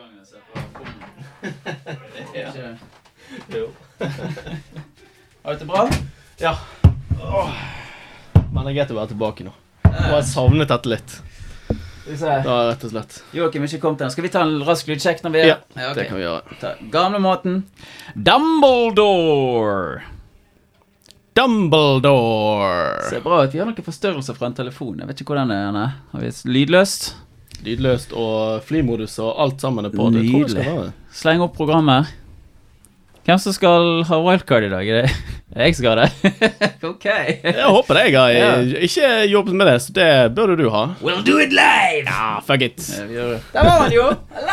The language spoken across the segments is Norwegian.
gang jeg ser på bommen. ja. Jo. Har du det bra? Ja. Men det er greit å være tilbake nå. Og jeg savnet dette litt. Ja. Da, rett og slett. Joakim ikke kom til den. Skal vi ta en rask lydsjekk når vi er Ja, ok. Det kan vi gjøre. Ta Gamlemåten. Dumbledore! Dumbledore. Ser bra ut. Vi har noen forstørrelser fra en telefon. Jeg vet ikke hvordan den er. Har vi lydløst? Lydløst og flymodus og alt sammen er på. Det tror jeg skal Nydelig. være. Sleng opp programmet. Hvem som skal ha wildcard i dag? Er det jeg skal ha det? ok. Jeg håper det. Jeg har yeah. ikke jobbet med det, så det burde du ha. We'll do it live! Ja, fuck it. Ja. Der var han jo!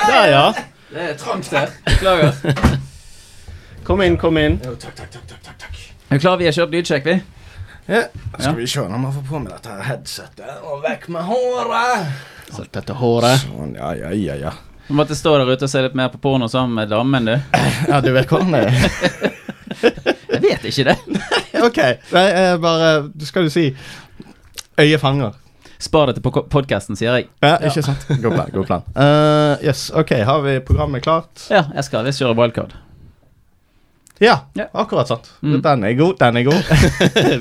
Der, ja. Det er trangt her. Beklager. Kom inn, kom inn. Jo, takk, takk, takk, takk, takk. Er du klar? Vi har kjørt lydsjekk, vi. Ja, Ja. skal vi se når man får på med dette headsetet, og vekk med håret. Sett dette håret. Sånn, ja, ja, ja, ja. Du måtte stå der ute og se litt mer på porno sammen med damen, du. Ja, du vet hvordan det er. Jeg vet ikke det. Ok, nei, eh, bare, du skal jo si øye fanger. Spar det til podkasten, sier jeg. Ja, ikke sant? God plan, god plan. Uh, yes, ok, har vi programmet klart? Ja, jeg skal visst kjøre wildcard. Ja, Ja. akkurat sant. Mm. Den er god, den er god.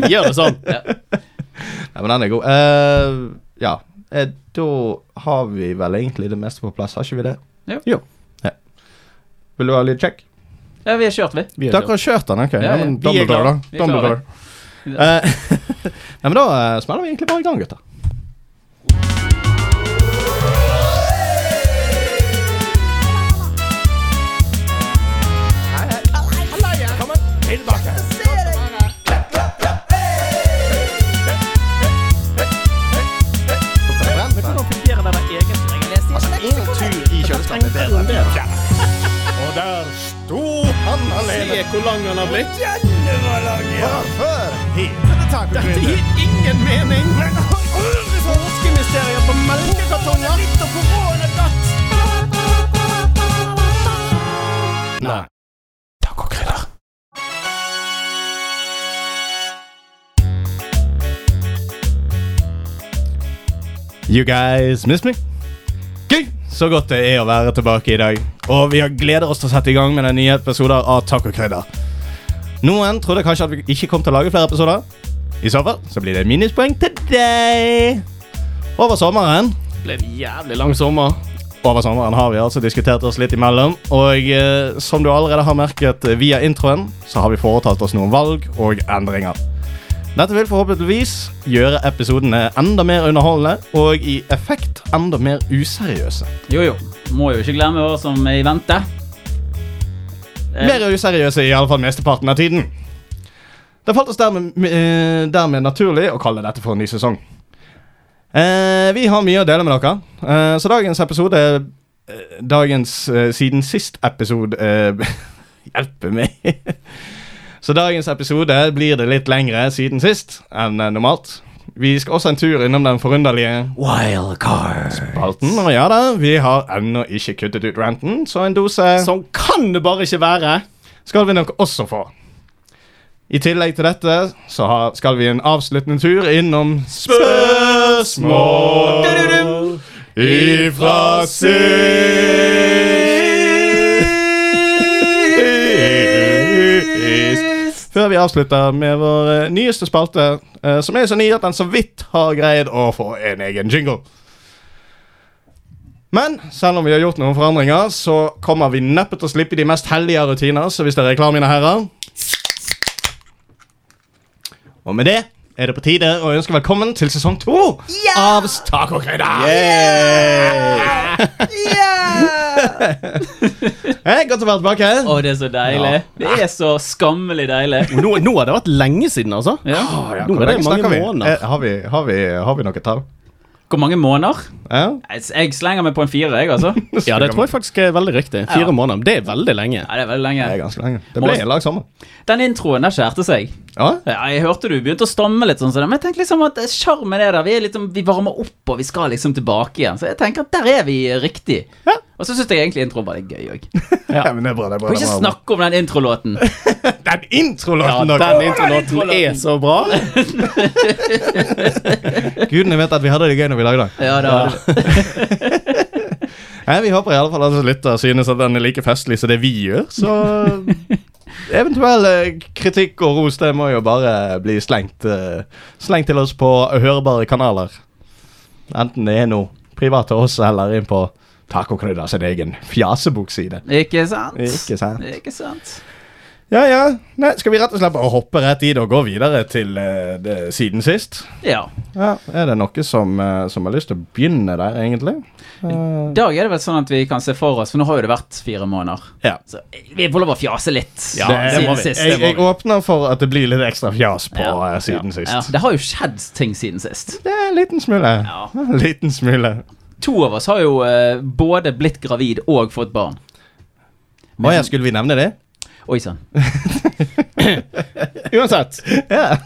Vi gjør det sånn. Ja. Ja, men den er god. Uh, ja, eh, da har vi vel egentlig det meste på plass, har ikke vi det? Jo. jo. Ja. Vil du ha litt check? ja, vi har kjørt, vi. Vi Dere har kjørt den, ok? Ja, Ja, ja. men Vi Dumbledore, da. Dumbledore. Nei, men da eh, smeller vi egentlig bare i gang, gutter. Men tur i kjøleskapet er bedre enn det. Og der sto han alene. Se hvor lang han har blitt. Før hele Dette gir ingen mening. Påskemysteriet på melkekartonger. Nei. Tacokrydder. You guys miss me? Gøy! Så godt det er å være tilbake i dag. Og vi har gleder oss til å sette i gang med den nye episoder av Tacokrydder. Noen trodde kanskje at vi ikke kom til å lage flere episoder. I så fall så blir det minuspoeng til deg. Over sommeren ble en jævlig lang sommer. over sommeren har vi altså diskutert oss litt imellom. Og eh, som du allerede har merket via introen, så har vi foretatt oss noen valg og endringer. Dette vil forhåpentligvis gjøre episodene enda mer underholdende og i effekt enda mer useriøse. Jo, jo. Må jo ikke glemme hva som er i vente. Eh, Mer useriøse i alle fall mesteparten av tiden. Det falt oss dermed, eh, dermed naturlig å kalle dette for en ny sesong. Eh, vi har mye å dele med dere, så dagens episode Dagens siden sist-episode Hjelpe meg. Så dagens episode blir det litt lengre siden sist enn eh, normalt. Vi skal også en tur innom den forunderlige Wildcard. spalten. Og ja da, vi har ennå ikke kuttet ut ranten, så en dose Sånn kan det bare ikke være. skal vi nok også få. I tillegg til dette så skal vi en avsluttende tur innom spørsmål ifra sist. Før vi avslutter med vår eh, nyeste spalte, eh, som er så ny at den så vidt har greid å få en egen jingle. Men selv om vi har gjort noen forandringer, så kommer vi neppe til å slippe de mest hellige rutiner. Så hvis dere er klare, mine herrer Og med det er det på tide å ønske velkommen til sesong to av Tacokrydder. Hey, godt å være tilbake. Å, det er så deilig. Det er så skammelig deilig. Nå, nå har det vært lenge siden, altså. Ja. Nå er det mange vi? måneder. Eh, Har vi, har vi, har vi noe tall? Hvor mange måneder? Ja? Jeg jeg slenger meg på en fire, jeg, altså. Ja, det tror jeg faktisk er veldig riktig. Fire Ja. måneder. Det er veldig lenge. Ja, det er veldig lenge. Det er ganske lenge. Det ble en lag sommer. Den introen der skjærte seg. Ja? Ja, jeg hørte du begynte å stamme litt, sånn, men jeg tenkte liksom at sjarmen er der. Vi, er liksom, vi varmer opp, og vi skal liksom tilbake igjen. Så jeg tenker at der er vi riktig. Ja. Og så syns jeg egentlig introen var litt gøy òg. ja. men det er bra. det er bra, Kan det er ikke snakke om den introlåten. Den introlåten! Ja, den introlåten er så bra. Gudene vet at vi hadde det gøy når vi lagde den. Ja, det var Nei, Vi håper i alle fall at lytter synes at den er like festlig som det vi gjør. Så eventuell eh, kritikk og ros det må jo bare bli slengt, eh, slengt til oss på hørbare kanaler. Enten det er noe privat til oss eller inn på Tacokrydder sin egen fjasebokside. Ikke sant? Ikke sant? Ikke sant? Ja, ja. Nei, skal vi rett og slett bare hoppe rett i det og gå videre til uh, det siden sist? Ja. Ja, Er det noe som, uh, som har lyst til å begynne der, egentlig? I Eh, dag er det vel sånn at vi kan se for oss, for nå har jo det vært fire måneder. ja. Så vi får lov å fjase litt. Ja, det siden vi. sist. Jeg, jeg åpner for at det blir litt ekstra fjas på Ja. siden sist. Ja, det har jo skjedd ting siden sist. Det er en liten smule. Ja. En liten smule. To av oss har jo eh, både blitt gravid og fått barn. Å ja, skulle vi nevne det? Oi sann. Uansett. Ja,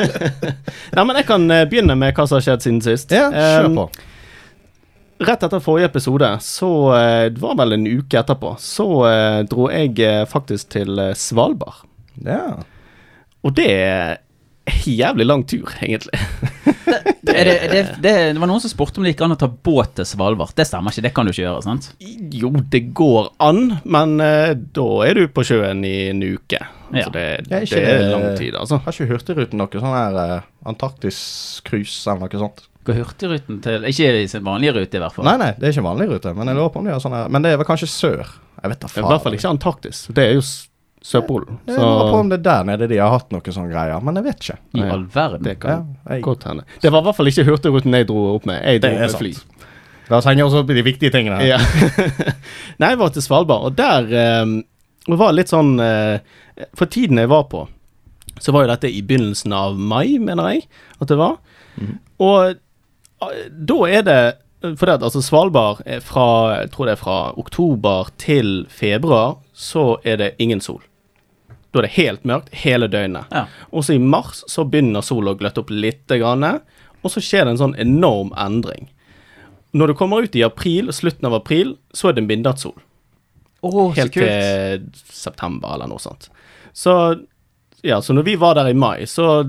Nei, men jeg kan eh, begynne med hva som har skjedd siden sist. ja kjør Um, på. Rett etter forrige episode, så eh, det var vel en uke etterpå, så eh, dro jeg eh, faktisk til eh, Svalbard. Ja. Og det jævlig lang tur, egentlig. Er det, det, det, det var noen som spurte om det gikk an å ta båt til Svalbard. Det stemmer ikke, det kan du ikke gjøre, sant? Jo, det går an, men uh, da er du på sjøen i en uke. Ja. Så det, Ja, det ikke er lang tid, altså. Har ikke Hurtigruten noe sånn her uh, Antarktis-cruise eller noe sånt? Går Hurtigruten til Ikke i sin vanlige rute, i hvert fall. Nei, nei, det er ikke vanlig rute, men jeg lurer på om de har sånn her Men det er vel kanskje sør? Jeg vet da I hvert fall ikke Antarktis. Det er jo S- Sørpolen. Jeg lurer på om det er der nede de har hatt noen sånne greier, men jeg vet ikke. I all verden. det Ja, kan jeg, godt hende. Det var i hvert fall ikke Hurtigruten jeg dro opp med. Jeg dro Det er med sant. fly. La oss henge oss opp i de viktige tingene. her. Ja. Nei, jeg var til Svalbard, og der um, var litt sånn uh, For tiden jeg var på, så var jo dette i begynnelsen av mai, mener jeg at det var. Mhm. Og uh, da er det For det at altså Svalbard er fra Jeg tror det er fra oktober til februar, så er det ingen sol. Da er det helt mørkt hele døgnet. Ja. Og så i mars så begynner sola å gløtte opp litt, og så skjer det en sånn enorm endring. Når du kommer ut i april, slutten av april, så er det midnattssol. Å, så Helt til september eller noe sånt. Så ja, så når vi var der i mai, så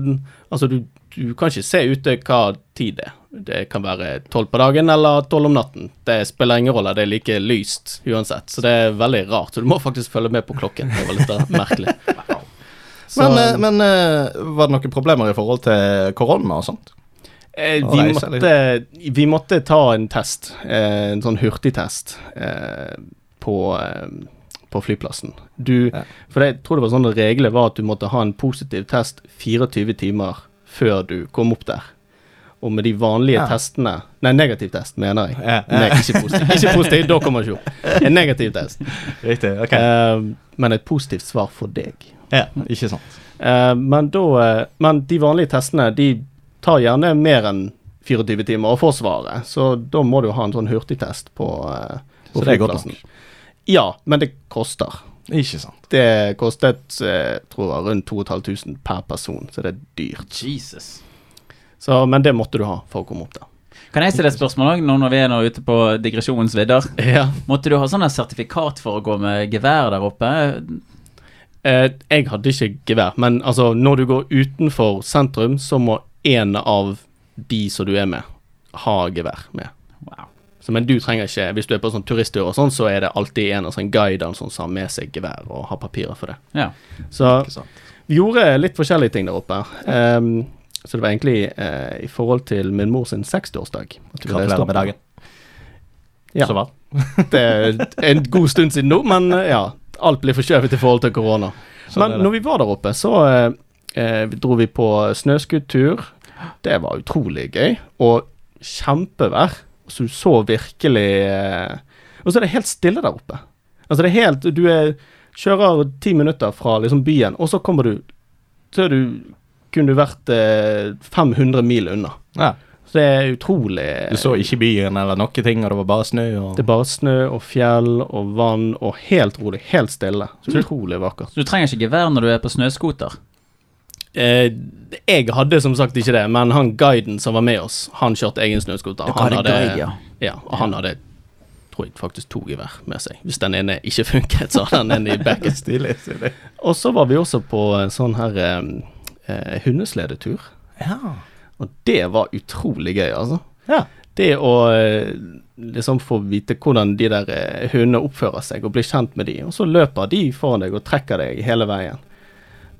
Altså, du, du kan ikke se ute hva tid det er. Det kan være tolv på dagen eller tolv om natten. Det spiller ingen rolle, det er like lyst uansett. Så det er veldig rart. Så du må faktisk følge med på klokken. Det var litt eh, merkelig. Så, Men, eh, men eh, var det noen problemer i forhold til korona og sånt? Eh, vi, reise, måtte, vi måtte ta en test, eh, en sånn hurtigtest, eh, på, på flyplassen. Du, Ja. For jeg tror det var sånn regler var at du måtte ha en positiv test 24 timer før du kom opp der. Og med de vanlige Ja. testene Nei, negativ test, mener jeg. Ja, Nei, ikke positiv. Ikke positiv, da kommer jeg ikke opp. En negativ test. Riktig. ok. Uh, men et positivt svar for deg. ja, ikke sant. Uh, men da eh, Men de vanlige testene, de tar gjerne mer enn 24 timer å få svaret, så da må du ha en sånn hurtigtest på, uh, på Så det er godt nok. Ja, men det koster. Ikke sant. Det kostet jeg tror jeg, rundt 2500 per person, så det er dyrt. Jesus. Så, men det måtte du ha for å komme opp der. Kan jeg stille et spørsmål òg, nå når vi er nå ute på digresjonens vidder? Ja. Måtte du ha sånn her sertifikat for å gå med gevær der oppe? Eh, jeg hadde ikke gevær, men altså, når du går utenfor sentrum, så må en av de som du er med, ha gevær med. Så, men du trenger ikke, hvis du er på sånn turisttur og sånn, så er det alltid en av sånn guider sånn, som har med seg gevær og har papirer for det. Ja. Så vi gjorde litt forskjellige ting der oppe. Um, så det var egentlig uh, i forhold til min mor sin 60-årsdag. at vi reiste Gratulerer med dagen. Ja, Så hva? det er en god stund siden nå, men eh, ja. Alt blir forskjøvet i forhold til korona. Sånn Men det. når vi var der oppe, så eh, eh, dro vi på snøskuttur. Det var utrolig gøy. Og kjempevær. Så du så virkelig eh, Og så er det helt stille der oppe. Altså det er helt Du er, kjører ti minutter fra liksom byen, og så kommer du Så er du kunne du vært eh, 500 mil unna. Ja. Så det er utrolig Du så ikke byen eller noen ting, og det var bare snø og Det er bare snø og fjell og vann og helt rolig, helt stille. Så utrolig vakkert. Så du trenger ikke gevær når du er på snøscooter? Eh, jeg hadde som sagt ikke det, men han guiden som var med oss, han kjørte egen snøscooter. Han hadde guide, ja. ja, og han hadde tror jeg faktisk to gevær med seg. Hvis den ene ikke funket, så hadde den en i backen. Og så var vi også på en sånn her eh, eh, hundesledetur. Ja. Og det var utrolig gøy, altså. ja. det å eh, liksom få vite hvordan de der eh, hundene oppfører seg, og bli kjent med de, og så løper de foran deg og trekker deg hele veien.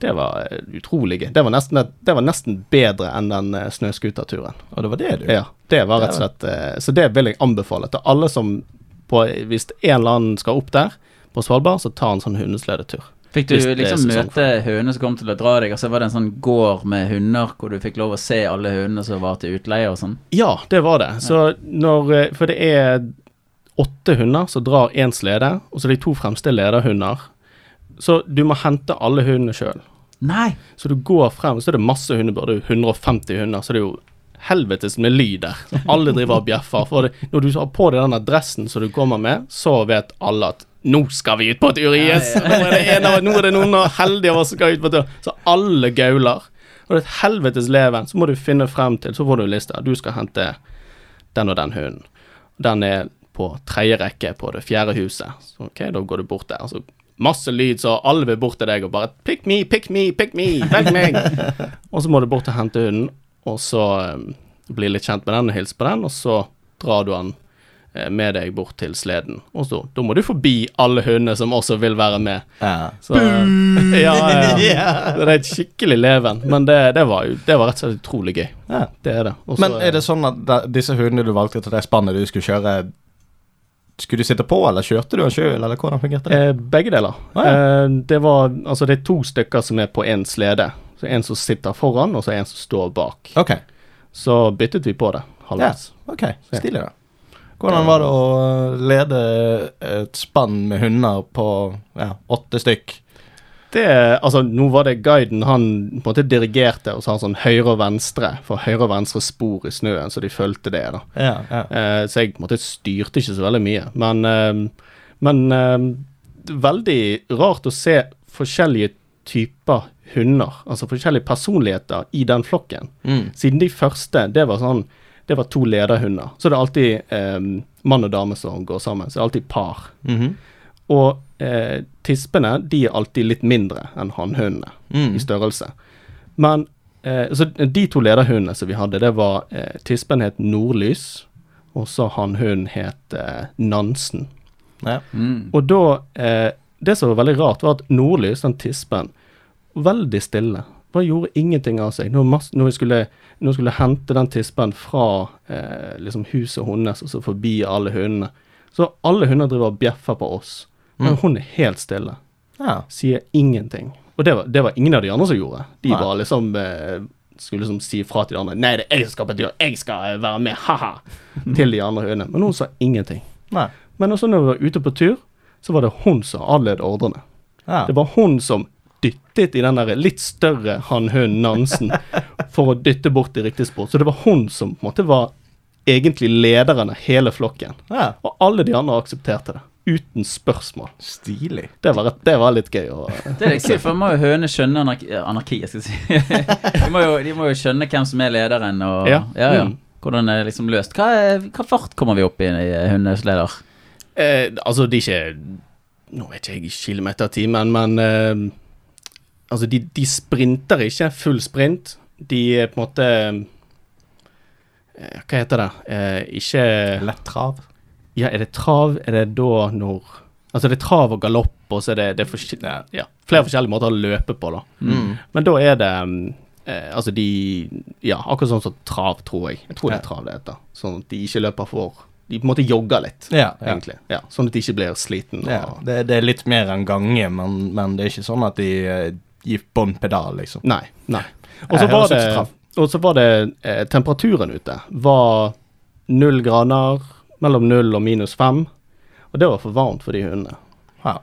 Det var eh, utrolig gøy. Det var nesten, det var nesten bedre enn den eh, snøscooterturen. Og det var det, du. Ja, det var rett og slett eh, Så det vil jeg anbefale til alle som på, Hvis en eller annen skal opp der på Svalbard, så ta en sånn hundesledetur. Fikk du det liksom møte hønene som kom til å dra deg, og så var det en sånn gård med hunder hvor du fikk lov å se alle hundene som var til utleie og sånn? Ja, det var det. Så når For det er åtte hunder som drar én slede, og så er de to fremste lederhunder. Så du må hente alle hundene sjøl. Nei! Så du går frem, så er det masse hundebur. Det er jo 150 hunder, så det er jo helvetes med lyd der. Alle driver og bjeffer. For det, når du har på deg denne dressen som du kommer med, så vet alle at nå skal vi ut på tur, yes! Nå er det, en av, nå er det noen heldige av oss som skal ut på tur. Så alle gauler. Og det er et helvetes leven. Så må du finne frem til, så får du en liste. Du skal hente den og den hunden. Den er på tredje rekke på det fjerde huset. Så ok, da går du bort der. Altså, masse lyd, så alle vil bort til deg og bare 'pick me, pick me, pick me', velg meg. og så må du bort og hente hunden, og så um, bli litt kjent med den og hilse på den, og så drar du den eh, med deg bort til sleden. Og så, da må du forbi alle hundene som også vil være med. Ja. Så, ja, ja, ja. Det er et skikkelig leven, men det, det, var jo det var rett og slett utrolig gøy. Ja. Det er det. Også, Men er det sånn at da, disse hundene du valgte til det spannet du skulle kjøre Skulle du sitte på, eller kjørte du den sjøl, eller hvordan fungerte det? Eh, begge deler. Ah, ja. eh, det var Altså, det er to stykker som er på én slede. Så En som sitter foran, og så en som står bak. Ok. Så byttet vi på det halvveis. Ok, Stilig, da. Hvordan var det å lede et spann med hunder på ja, åtte stykk? Det, altså, nå var det guiden han på en måte dirigerte og sa sånn høyre og venstre, for høyre og venstre spor i snøen, så de fulgte det. da. Ja, ja. Eh, så jeg på en måte styrte ikke så veldig mye. Men, eh, men eh, veldig rart å se forskjellige typer hunder, altså forskjellige personligheter i den flokken. Mm. Siden de første, det var sånn Det var to lederhunder. Så det er alltid eh, mann og dame som går sammen. Så det er alltid par. Mhm. Og eh, tispene de er alltid litt mindre enn hannhundene Mm. i størrelse. Men eh, så de to lederhundene som vi hadde, det var eh, Tispen het Nordlys, og så hannhunden het eh, Nansen. Ja. Mm. Og da eh, Det som var veldig rart, var at Nordlys, den tispen, veldig stille. Bare gjorde ingenting av seg. Når, vi skulle, når vi skulle hente den tispen fra eh, liksom huset hennes og så forbi alle hundene, så alle hunder driver og bjeffer på oss. Men Mm. hun er helt stille. ja. Sier ingenting. Og det var, det var ingen av de andre som gjorde. De Nei. var liksom eh, skulle liksom si fra til de andre Nei, det er jeg som skal på tur, jeg skal eh, være med, ha-ha! Til de andre hundene. Men hun sa ingenting. Nei. Men også når vi var ute på tur, så var det hun som adlød ordrene. Ja. Det var hun som dyttet i den der litt større hannhunden Nansen for å dytte bort i riktig spor. Så det var hun som på en måte var egentlig lederen av hele flokken. ja. Og alle de andre aksepterte det. Uten spørsmål. Stilig. Det var, det var litt gøy. å- Det er kult, for må jo høne skjønne anarki, anarki jeg skal si. de, må jo, de må jo skjønne hvem som er lederen, og Ja. ja, ja. Mm. Hvordan det er liksom løst. Hva, er, hva fart kommer vi opp i i hundesleder? Eh, altså, de er ikke Nå vet ikke jeg ikke kilometer i timen, men eh, Altså, de, de sprinter ikke full sprint. De er på en måte eh, Hva heter det? Eh, ikke Lett trav. Ja, er det trav? Er det da når Altså, det er trav og galopp, og så er det, det er forskjell, Ja. flere forskjellige måter å løpe på, da. Mm. Men da er det eh, Altså, de Ja, akkurat sånn som trav, tror jeg. Jeg tror det er trav det heter. Sånn at de ikke løper for De på en måte jogger litt, Ja, ja. egentlig. Ja, sånn at de ikke blir sliten. ja. Det, det er litt mer enn gange, men, men det er ikke sånn at de eh, gir bånn pedal, liksom. Nei. nei. Og så var det, var det eh, temperaturen ute. Var null grader, mellom null og minus fem. Og det var for varmt for de hundene. Ja.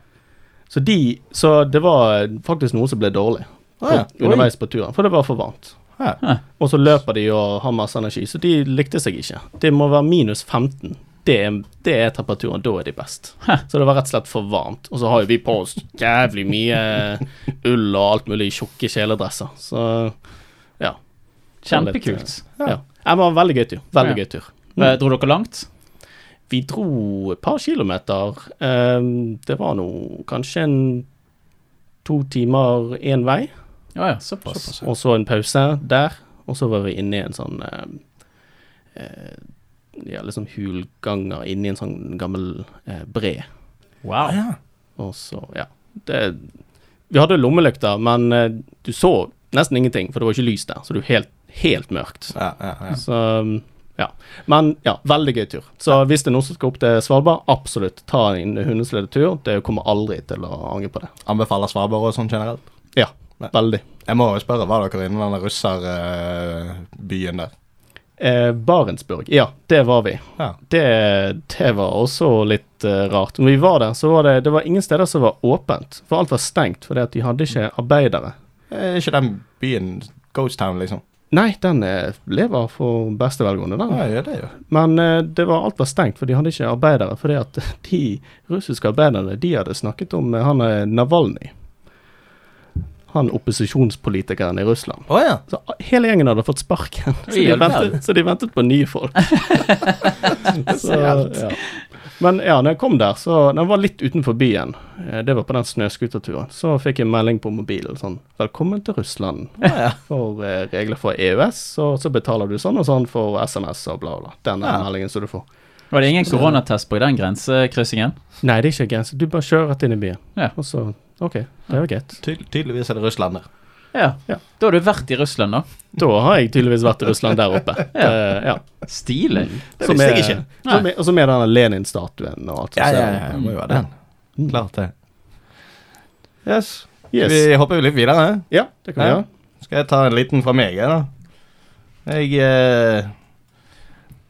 Så de Så det var faktisk noen som ble dårlig på, ja. Underveis på turen, for det var for varmt. Ja. Og så løper de og har masse energi, så de likte seg ikke. Det må være minus 15. Det er, det er temperaturen, da er de best. Så det var rett og slett for varmt. Og så har jo vi på oss jævlig mye ull og alt mulig tjukke kjeledresser, så ja. Kjempekult. Ja. ja. Det var en veldig gøy tur. Veldig Ja. gøy tur. Eh, Dro dere langt? Vi dro et par kilometer. Ehm, det var nå kanskje en to timer én vei. Ja ja, såpass. Og så en pause der, og så var vi inne i en sånn eh, eh, ja, liksom hulganger inni en sånn gammel eh, bre. Wow. Ja. Og så, ja. Det, vi hadde lommelykter, men eh, du så nesten ingenting, for det var ikke lys der. Så det var helt, helt mørkt. Ja, ja, ja. Så um, ja. Men ja, veldig gøy tur. Så hvis det er noen som skal opp til Svalbard, absolutt ta en hundesledetur. Det kommer aldri til å angre på det. Anbefaler Svalbard og sånn generelt. Ja, Nei. veldig. Jeg må jo spørre, var dere inne i den russerbyen der? Eh, Barentsburg, ja, det var vi. Ja. Det, det var også litt uh, rart. Når vi var der, så var det, det var ingen steder som var åpent. For alt var stengt, fordi at de hadde ikke arbeidere. Er ikke den byen Ghost Town, liksom? Nei, den lever for beste velgående, den. Ja, ja, det er jo. Men eh, det var, alt var stengt, for de hadde ikke arbeidere. Fordi at de russiske arbeiderne de hadde snakket om eh, han eh, Navalny. Han opposisjonspolitikeren i Russland. Oh, ja. Så hele gjengen hadde fått sparken. Så de, ventet, så de ventet på nye folk. så, ja. Men ja, når jeg kom der, så Den var litt utenfor byen. Eh, Det var på den snøskuterturen. Så fikk jeg melding på mobilen sånn 'Velkommen til Russland'. ja. For eh, regler for EØS, og så betaler du sånn og sånn for SMS og bla, bla. Den Ja. meldingen som du får. Var det ingen koronatest på den grensekryssingen? Nei, det er ikke grense. Du bare kjører rett inn i byen. Ja. Og så OK, det er jo greit. Tydel tydeligvis er det Russland der. Ja. Ja. Da har du vært i Russland, da. Da har jeg tydeligvis vært i Russland der oppe. Ja. Eh, ja. Stilig. Det visste jeg ikke. som er- Og så med denne Lenin-statuen og alt. Ja, ja, ja, det må jo være den. Mm. Klart det. Yes. Yes. Vi hopper jo litt videre. Ja, det kan vi gjøre. Skal jeg ta en liten fra meg, da? Jeg eh,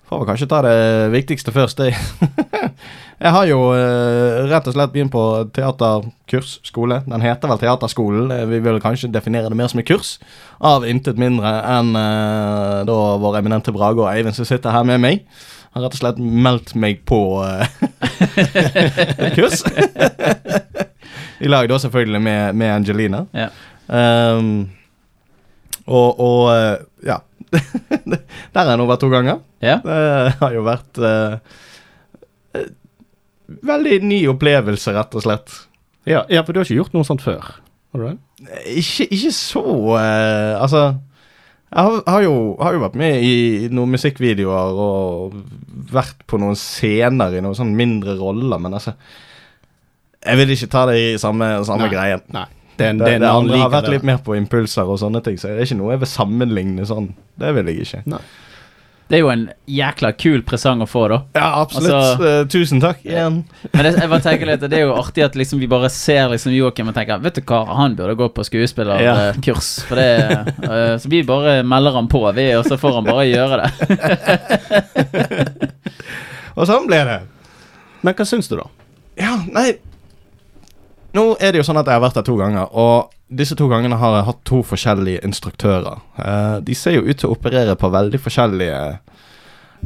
får vel kanskje ta det viktigste først. Jeg, jeg har jo eh, rett og slett begynt på teaterkurs, skole. Den heter vel Teaterskolen. Eh, Vi vil kanskje definere det mer som et kurs. Av intet mindre enn eh, da vår eminente Brage og Eivind som sitter her med meg. Har rett og slett meldt meg på eh, kurs. I lag da selvfølgelig med, med Angelina. Ja. Um, og, og ja. Der har jeg nå vært to ganger. Ja. Det har jo vært eh, Veldig ny opplevelse, rett og slett. Ja, ja, for du har ikke gjort noe sånt før? Right. Ikke, ikke så uh, Altså jeg har, har, jo, har jo vært med i noen musikkvideoer og vært på noen scener i noen sånn mindre roller, men altså Jeg vil ikke ta det i samme, samme Nei. greien. Nei. Det, er Det, andre har vært litt mer på impulser og sånne ting, så det er ikke noe jeg vil sammenligne sånn. Det vil jeg ikke. Det er jo en jækla kul presang å få, da. Ja, absolutt. Altså- uh, tusen takk igjen. Men det, jeg bare tenker litt, det er jo artig at liksom vi bare ser liksom Joakim og tenker Vet du hva, han burde gå på skuespillerkurs. For det eh, Så vi bare melder han på, vi, og så får han bare gjøre det. Og sånn ble det. Men hva syns du, da? Ja, nei Nå er det jo sånn at jeg har vært der to ganger, og disse to gangene har jeg hatt to forskjellige instruktører. Eh, de ser jo ut til å operere på veldig forskjellige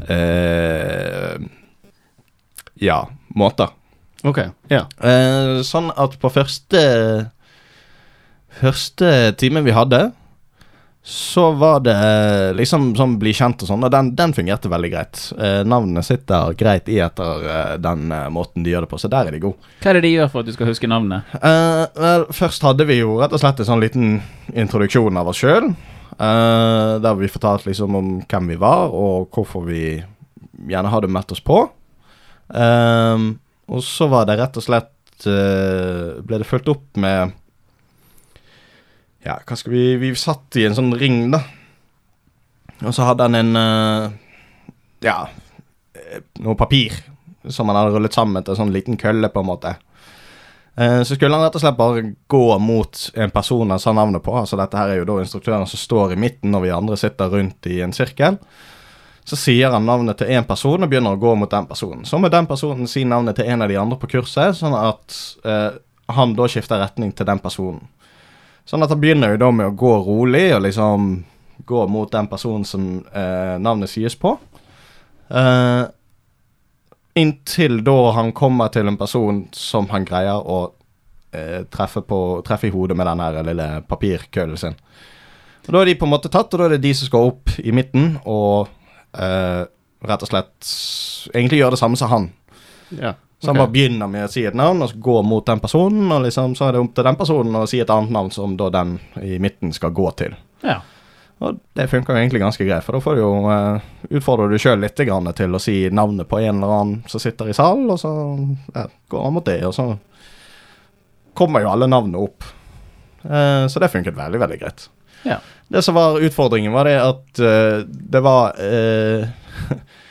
eh, Ja, måter. Ok, ja. Eh, sånn at på første Første timen vi hadde, så var det eh, liksom sånn bli kjent og sånn, og den, den fungerte veldig greit. Eh, navnene sitter greit i etter eh, den eh, måten de gjør det på, så der er de gode. Hva er det de gjør for at du skal huske navnet? Eh, vel, først hadde vi jo rett og slett en sånn liten introduksjon av oss sjøl. der vi fortalte liksom om hvem vi var, og hvorfor vi gjerne hadde møtt oss på. Og så var det rett og slett eh, Ble det fulgt opp med Ja, hva skal vi Vi satt i en sånn ring, da. Og så hadde han en uh, Ja, eh, noe papir som han hadde rullet sammen til en sånn liten kølle, på en måte. Uh, Så skulle han rett og slett bare gå mot en person han sa navnet på. Altså Dette her er jo da instruktøren som står i midten når vi andre sitter rundt i en sirkel. Så sier han navnet til én person og begynner å gå mot den personen. Så må den personen si navnet til en av de andre på kurset, sånn at uh, han da skifter retning til den personen. Sånn at han begynner jo da med å gå rolig og liksom gå mot den personen som eh, navnet sies på. Eh, inntil da han kommer til en person som han greier å eh, treffe, på, treffe i hodet med den lille papirkøllen sin. Og Da er de på en måte tatt, og da er det de som skal opp i midten og eh, rett og slett egentlig gjøre det samme som han. ja. Så han okay. bare begynner med å si et navn, og så går mot den personen, og liksom så er det opp til den personen å si et annet navn som da den i midten skal gå til. Ja. Og det funker jo egentlig ganske greit, for da får du jo uh, utfordre du sjøl litt grann til å si navnet på en eller annen som sitter i salen, og så ja, går han mot det, og så kommer jo alle navnene opp. Uh, så det funket veldig, veldig greit. Ja. Det som var utfordringen, var det at uh, det var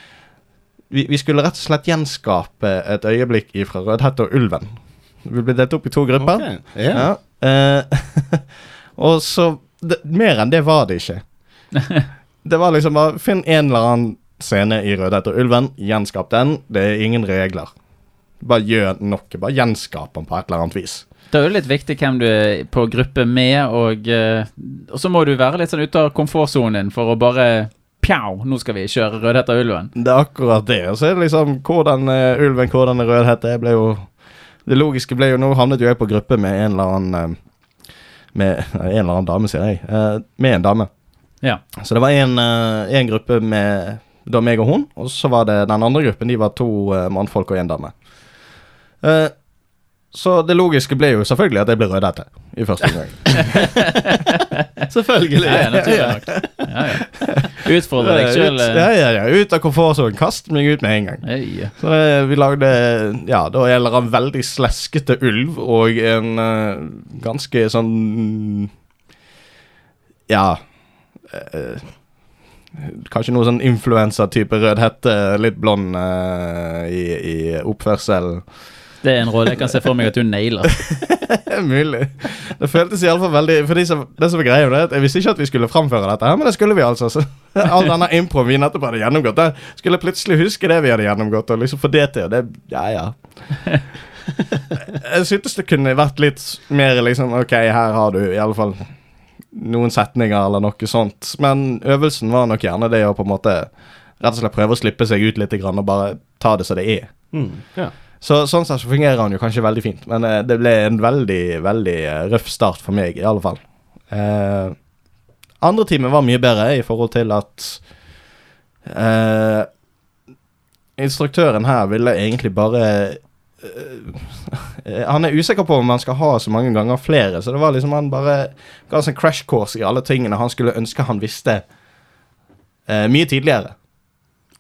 vi, vi, skulle rett og slett gjenskape et øyeblikk fra Rødhette og Ulven. Vi ble delt opp i to grupper. Okay. Yeah. Ja. og så det, Mer enn det var det ikke. det var liksom bare Finn en eller annen scene i Rødhette og Ulven, gjenskap den. Det er ingen regler. Bare gjør noe. Bare gjenskap den på et eller annet vis. Det er jo litt viktig hvem du er på gruppe med, og, uh, og så må du være litt sånn ute av komfortsonen din for å bare Pjau, nå skal vi kjøre Rødhette og Ulven. Det er akkurat det. Og så er det liksom hvordan uh, ulven, hvordan er Rødhette. Det ble jo Det logiske ble jo Nå havnet jo jeg på gruppe med en eller annen uh, med en eller annen dame, sier jeg. Uh, med en dame. Ja. Så det var en, en, gruppe med da meg og hun, og så var det den andre gruppen. De var to mannfolk og en dame. så det logiske ble jo selvfølgelig at jeg ble rødhette i første omgang. selvfølgelig. Ja, ja, ja, ja. Utfordre deg sjøl. Ja, ja, ja. Ut av komfortsonen. Kast meg ut med en gang. Så det, vi lagde Ja, da gjelder en veldig sleskete ulv og en uh, ganske sånn Ja uh, Kanskje noe sånn influensatype rødhette, litt blond uh, i, i oppførselen. Det er en rolle jeg kan se for meg at du nailer. Mulig. Det føltes iallfall veldig For de som, det som er greia, at jeg visste ikke at vi skulle framføre dette, her, men det skulle vi altså. Så, all denne improen vi nettopp hadde gjennomgått, der skulle jeg plutselig huske det vi hadde gjennomgått, og liksom få det til. Det, ja, ja. Jeg syntes det kunne vært litt mer liksom Ok, her har du i alle fall noen setninger eller noe sånt. Men øvelsen var nok gjerne det å på en måte rett og slett prøve å slippe seg ut litt og bare ta det som det er. Mm, ja. Så Sånn sett så fungerer han jo kanskje veldig fint, men eh, det ble en veldig, veldig uh, røff start for meg, i alle fall. Eh, andre timen var mye bedre i forhold til at eh, Instruktøren her ville egentlig bare eh, Han er usikker på om han skal ha så mange ganger flere, så det var liksom han bare ga oss en crash course i alle tingene han skulle ønske han visste eh, mye tidligere.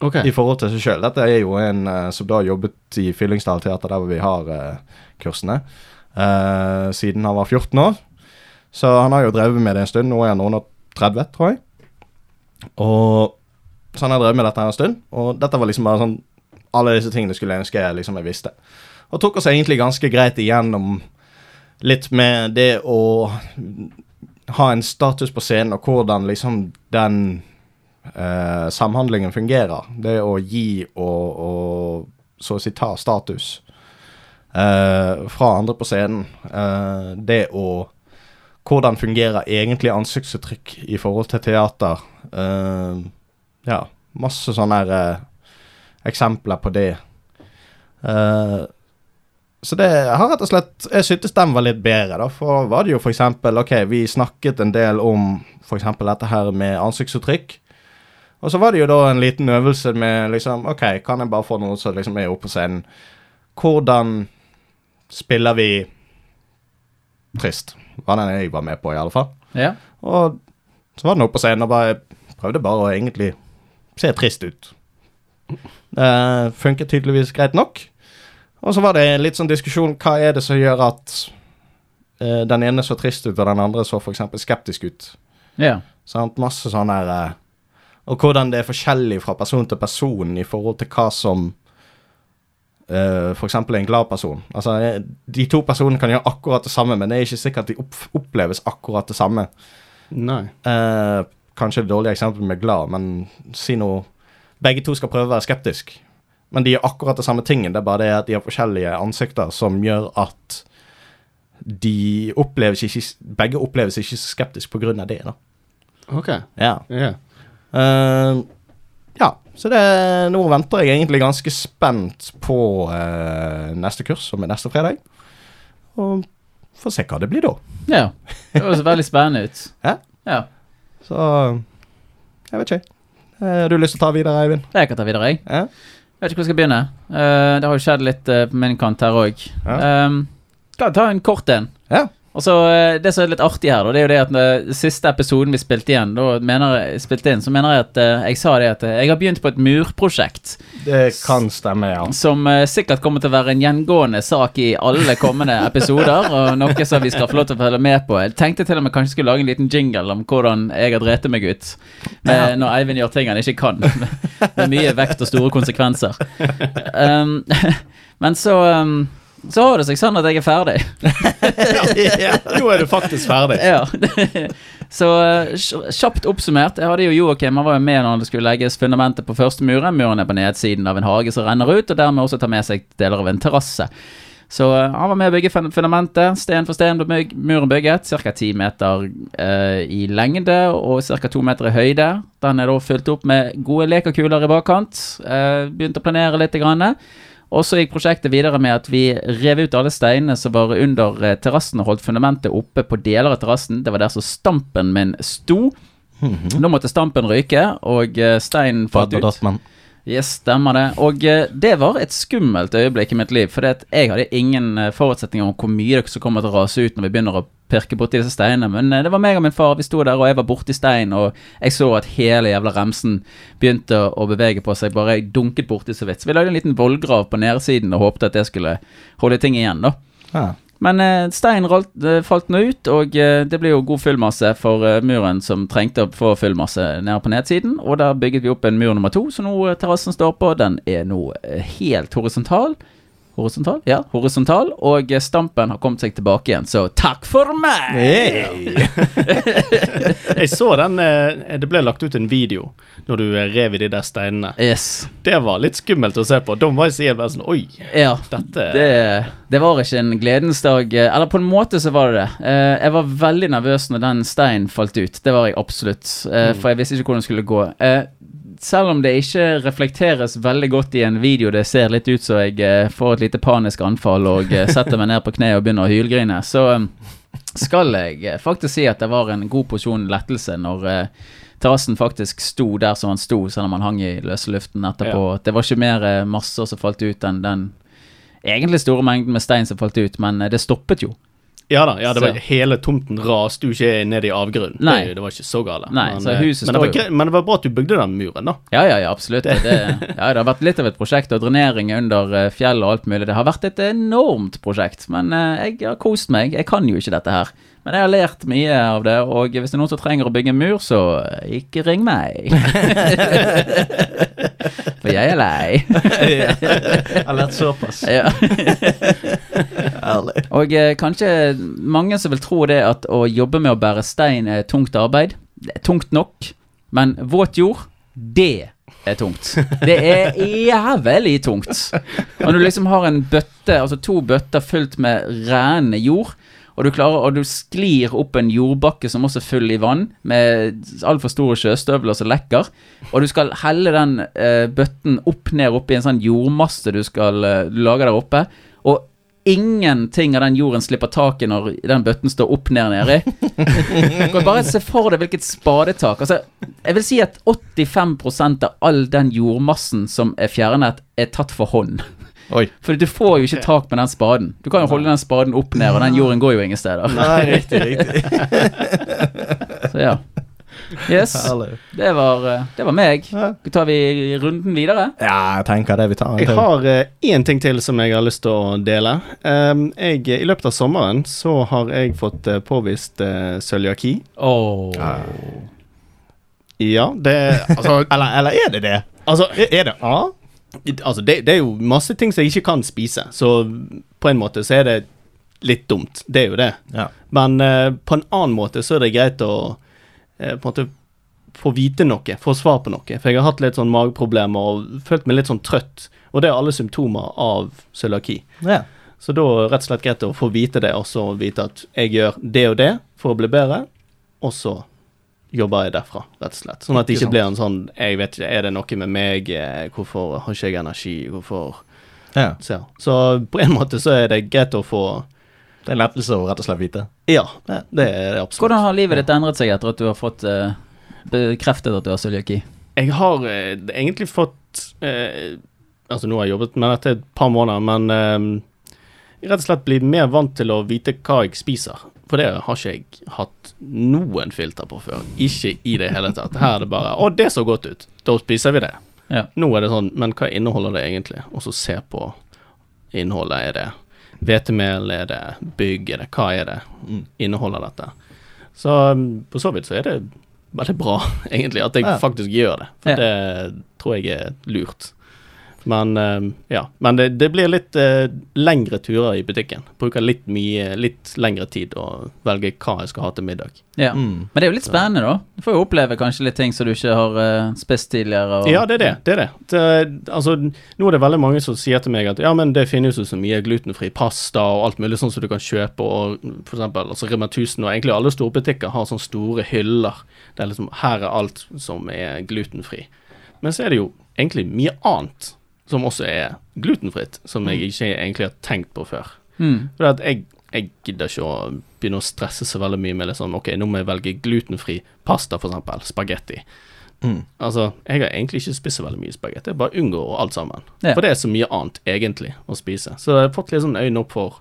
Okay. i forhold til seg sjøl. Dette er jo en uh, som da jobbet i Fyllingsdal teater, der hvor vi har uh, kursene, uh, siden han var 14 år. Så han har jo drevet med det en stund. Nå er han noen og 30, tror jeg. Og Så han har drevet med dette en stund, og dette var liksom bare sånn Alle disse tingene skulle jeg ønske jeg liksom jeg visste. Og tok oss egentlig ganske greit igjennom litt med det å ha en status på scenen, og hvordan liksom den eh, samhandlingen fungerer. Det å gi og, og så å si ta status eh, fra andre på scenen. Eh, det å Hvordan fungerer egentlig ansiktsuttrykk i forhold til teater? Eh, ja, masse sånne her, eksempler på det. Eh, så det har rett og slett Jeg syntes den var litt bedre, da. For var det jo f.eks. OK, vi snakket en del om f.eks. dette her med ansiktsuttrykk. Og så var det jo da en liten øvelse med liksom OK, kan jeg bare få noe som liksom er oppe på scenen? Hvordan spiller vi trist? Var den jeg var med på, i alle fall. Ja. Og så var den oppe på scenen og bare prøvde bare å egentlig se trist ut. Det funket tydeligvis greit nok. Og så var det litt sånn diskusjon hva er det som gjør at uh, den ene så trist ut, og den andre så f.eks. skeptisk ut. Ja. Sant? Masse sånn her uh, og hvordan det er forskjellig fra person til person i forhold til hva som uh, f.eks. en glad person. Altså, De to personene kan gjøre akkurat det samme, men det er ikke sikkert at de opp oppleves akkurat det samme. Nei. Uh, kanskje et dårlig eksempel med glad, men si noe Begge to skal prøve å være skeptisk, men de gjør akkurat det samme tingen. Det er bare det at de har forskjellige ansikter som gjør at de oppleves ikke Begge oppleves ikke skeptisk av det, da. Ok. Ja. Yeah. Uh, ja, så det, nå venter jeg egentlig ganske spent på uh, neste kurs, som er neste fredag. Og får se hva det blir da. Ja. Det høres veldig spennende ut. Ja. ja. Så jeg vet ikke. Har du lyst til å ta videre, Eivind? Jeg kan ta videre, jeg. Ja. Jeg vet ikke hvor jeg skal begynne. Uh, det har jo skjedd litt på min kant her òg. Ja. Um, ta en kort en? Ja. Og så eh, Det som er litt artig her, da, det er jo det at den siste episoden vi spilte igjen, da mener, jeg- spilte inn, så mener jeg at eh, jeg sa det at eh, jeg har begynt på et murprosjekt. Det kan stemme, ja. Som sikkert kommer til å være en gjengående sak i alle kommende episoder, og noe som vi skal få lov til å følge med på. Jeg tenkte til og med kanskje skulle lage en liten jingle om hvordan jeg har drept meg ut med, når Eivind gjør ting han ikke kan. Med mye vekt og store konsekvenser. Um, men så um, så har det seg sånn at jeg er ferdig. Nå er du faktisk ferdig. Ja. Så eh, kjapt oppsummert, jeg hadde jo Joakim, han var jo med når det skulle legges fundamentet på første muren. Muren er på nedsiden av en hage som renner ut, og dermed også tar med seg deler av en terrasse. Så eh, han var med å bygge fundamentet. Sten for sten ble muren bygget. Ca. ti meter eh, i lengde og ca. to meter i høyde. Den er da fylt opp med gode lekerkuler i bakkant. Eh, begynte å planere litt. Grann. Og så gikk prosjektet videre med at vi rev ut alle steinene som var under eh, terrassen og holdt fundamentet oppe på deler av terrassen. Det var der som stampen min sto. Nå måtte stampen ryke, og eh, steinen falt ut. Yes, stemmer det. Og eh, det var et skummelt øyeblikk i mitt liv. For jeg hadde ingen eh, forutsetninger om hvor mye dere kommer til å rase ut når vi begynner å pirke borti disse steinene. Men eh, det var meg og min far. Vi sto der, og jeg var borti stein, og jeg så at hele jævla remsen begynte å bevege på seg. Bare jeg dunket borti så vidt. Så vi lagde en liten vollgrav på nedsiden og håpte at det skulle holde ting igjen, da. Ja. Men eh, steinen eh, falt nå ut, og eh, det ble jo god fyllmasse for eh, muren som trengte å få fyllmasse nede på nedsiden. Og der bygget vi opp en mur nummer to, så nå eh, terrassen står på. Den er nå eh, helt horisontal. Horisontal? Ja, horisontal. Og eh, stampen har kommet seg tilbake igjen, så takk for meg! Hey. Jeg så den eh, Det ble lagt ut en video når du eh, rev i de der steinene. Yes. Det var litt skummelt å se på. Da var jeg sier bare sånn Oi, Ja. dette Det, det var ikke en gledens dag. Eller på en måte så var det det. Eh, Jeg var veldig nervøs når den steinen falt ut. Det var jeg absolutt. eh, For jeg visste ikke hvordan det skulle gå. Selv om det ikke reflekteres veldig godt i en video, det ser litt ut som jeg eh, får et lite panisk anfall og eh, setter meg ned på kne og begynner å hylgrine, så eh, skal jeg faktisk si at det var en god porsjon lettelse når terrassen faktisk sto der som han sto, selv om han hang i løse luften etterpå. Det var ikke mer masser som falt ut enn den egentlig store mengden med stein som falt ut, men det stoppet jo. Ja da, ja, det var, hele tomten raste jo ikke ned i avgrunnen. Det, det var ikke så gale. Nei, men, så eh, huset men, det var men det var bra at du bygde den muren, da. Ja, ja, ja, absolutt. Det, det, ja, det har vært litt av et prosjekt, og drenering under fjell fjellet og alt mulig. Det har vært et enormt prosjekt, men eh, jeg har kost meg. Jeg kan jo ikke dette her. Men jeg har lært mye av det, og hvis det er noen som trenger å bygge en mur, så ikke ring meg. For jeg er lei. Jeg har lært såpass. Ja. Ærlig. Og eh, kanskje mange som vil tro det at å jobbe med å bære stein er tungt arbeid. Det er tungt nok, men våt jord, det er tungt. Det er jævlig tungt. Når du liksom har en bøtte, altså to bøtter fylt med rennende jord, og du klarer, og du sklir opp en jordbakke som også er full i vann, med altfor store sjøstøvler som lekker, og du skal helle den eh, bøtten opp ned opp i en sånn jordmasse du skal eh, lage der oppe, og ingenting av den jorden slipper taket når den bøtten står opp ned nedi. Bare se for deg hvilket spadetak. Altså, jeg vil si at 85% av all den jordmassen som er fjernet, er tatt for hånd. Oi. For du får jo ikke tak med den spaden. Du kan jo holde den spaden opp ned, og den jorden går jo ingen steder. Nei, riktig, riktig. Så ja. Yes, det var, eh, det var meg. Tar vi runden videre? Ja, jeg tenker det vi tar en Jeg har én ting til som jeg har lyst til å dele. Um, jeg, I løpet av sommeren så har jeg fått eh, påvist uh, cøliaki. Oh. Ja, det Altså, Eller, eller er det det? altså, Er er det A? Altså det, det er jo masse ting som jeg ikke kan spise, så på en måte så er det litt dumt. Det er jo det. Ja. Men uh, på en annen måte så er det greit å uh, på en måte få vite noe, få svar på noe. For jeg har hatt litt sånn mageproblemer og følt meg litt sånn trøtt. Og det er alle symptomer av cøliaki. ja. Så da er det rett og slett greit å få vite det, og så vite at jeg gjør det og det for å bli bedre, og så jobber jeg derfra, rett og slett. Sånn at det Ikke blir en sånn Jeg vet ikke, er det noe med meg? Eh, Hvorfor har ikke jeg energi? Hvorfor ja. Så, så på en måte så er det greit å få Det er en lettelse å rett og slett vite. Ja, det, det er det absolutt. Hvordan har livet ditt endret seg etter at du har fått uh, bekreftet at du har cøliaki? Jeg har uh, egentlig fått uh, Altså, nå har jeg jobbet med dette et par måneder, men rett og slett blitt mer vant til å vite hva jeg spiser. For det har ikke jeg hatt noen filter på før. Ikke i det hele tatt. Her er det bare Å, det så godt ut. Da spiser vi det. Ja. Nå er det sånn Men hva inneholder det egentlig? Og så se på innholdet. Er det hvetemel? Er det bygg? Er det Hva er det? Mm. Inneholder dette? Så um, på så vidt så er det veldig bra, egentlig, at jeg Ja. faktisk gjør det. For Ja. det tror jeg er lurt. Men um, ja. Men det, det blir litt eh, lengre turer i butikken. Bruker litt mye Litt lengre tid å velge hva jeg skal ha til middag. Ja. Mm. Men det er jo litt spennende, da. Du får jo oppleve kanskje litt ting som du ikke har eh, spist tidligere. Og, Ja, det er det. det, er det. det altså, nå er det veldig mange som sier til meg at ja, men det finnes jo så mye glutenfri pasta og alt mulig sånn som du kan kjøpe, og for eksempel altså Rema 1000 og egentlig alle storbutikker har sånne store hyller. Det er liksom her er alt som er glutenfri. Men så er det jo egentlig mye annet som også er glutenfritt, som jeg ikke egentlig har tenkt på før. Mm. For at jeg, jeg gidder ikke å begynne å stresse så veldig mye med liksom, ok, nå må jeg velge glutenfri pasta, for eksempel, spagetti. Mm. Altså, jeg har egentlig ikke spist så veldig mye spagetti, jeg bare unngår alt sammen. Ja. For det er så mye annet, egentlig, å spise. Så jeg har fått litt sånn øynene opp for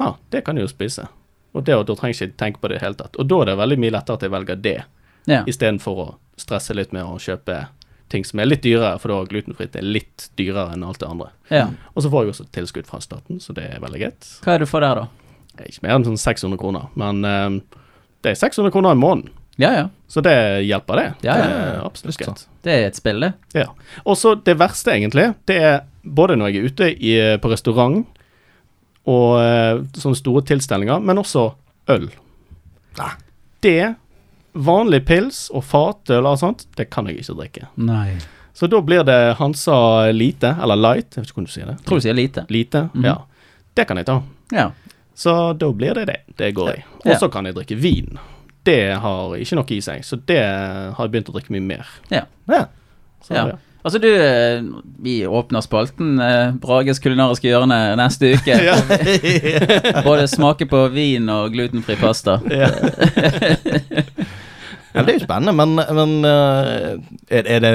Ha, det kan jeg jo spise. Og det, og da trenger jeg ikke tenke på det i det hele tatt. Og da er det veldig mye lettere at jeg velger det, Ja. istedenfor å stresse litt med å kjøpe ting som er litt dyrere, for da glutenfritt er litt dyrere enn alt det andre. ja. Og så får jeg også tilskudd fra staten, så det er veldig greit. Hva er det du får der, da? Ikke mer enn sånn 600 kroner, men uh, det er 600 kroner i måneden. Ja, ja. Så det hjelper, det. Ja, ja, ja, Det er absolutt greit. Det er et spill, det. Ja. Og så det verste, egentlig, det er både når jeg er ute i, på restaurant og uh, sånne store tilstelninger, men også øl. Nei. Det, vanlig pils og fatøl og sånt, det kan jeg ikke drikke. Nei. Så da blir det Hansa lite, eller light, jeg vet ikke hvordan du sier det. Tror du sier lite. Lite, Mhm. ja. Det kan jeg ta. Ja. Så da blir det det. Det går jeg. Og så kan jeg drikke vin. Det har ikke noe i seg, så det har jeg begynt å drikke mye mer. Ja. Ja. Så, Ja. Altså, du eh, Vi åpner spalten eh, Brages kulinariske hjørne neste uke. Både smake på vin og glutenfri pasta. Ja. Ja, det er jo spennende, men, men eh, er, er det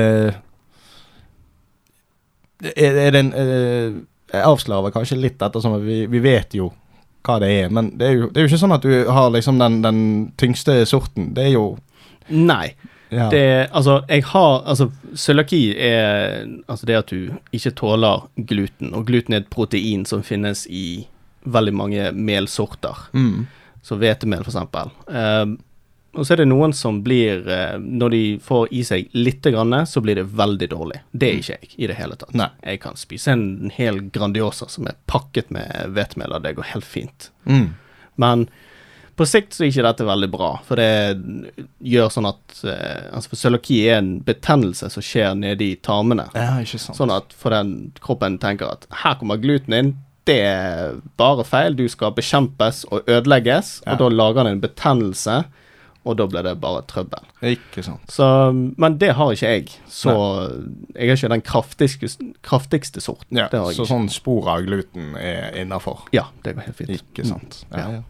Er, er det en eh, Jeg avslører kanskje litt ettersom vi, vi vet jo hva det er, men det er jo, det er jo ikke sånn at du har liksom den, den tyngste sorten. Det er jo Nei. Ja. Det, altså, jeg har Altså, cøliaki er altså det at du ikke tåler gluten, og gluten er et protein som finnes i veldig mange melsorter. mm. Så hvetemel, for eksempel. Eh, og så er det noen som blir uh, Når de får i seg lite grann, så blir det veldig dårlig. Det er ikke jeg i det hele tatt. Nei. Jeg kan spise en hel Grandiosa som er pakket med hvetemel, og det går helt fint. Mm. Men på sikt så er ikke dette veldig bra, for det gjør sånn at eh, Altså, for cøliaki er en betennelse som skjer nede i tarmene. Ja, ikke sant. Sånn at for den kroppen tenker at her kommer gluten inn, det er bare feil, du skal bekjempes og ødelegges, Ja. og da lager den en betennelse, og da blir det bare trøbbel. Ikke sant. Så, men det har ikke jeg, så jeg har ikke den kraftigste, kraftigste sorten. Ja, det har jeg så ikke. sånn spor av gluten er innafor. Ja, det går helt fint. Ikke sant. Ja. Ja.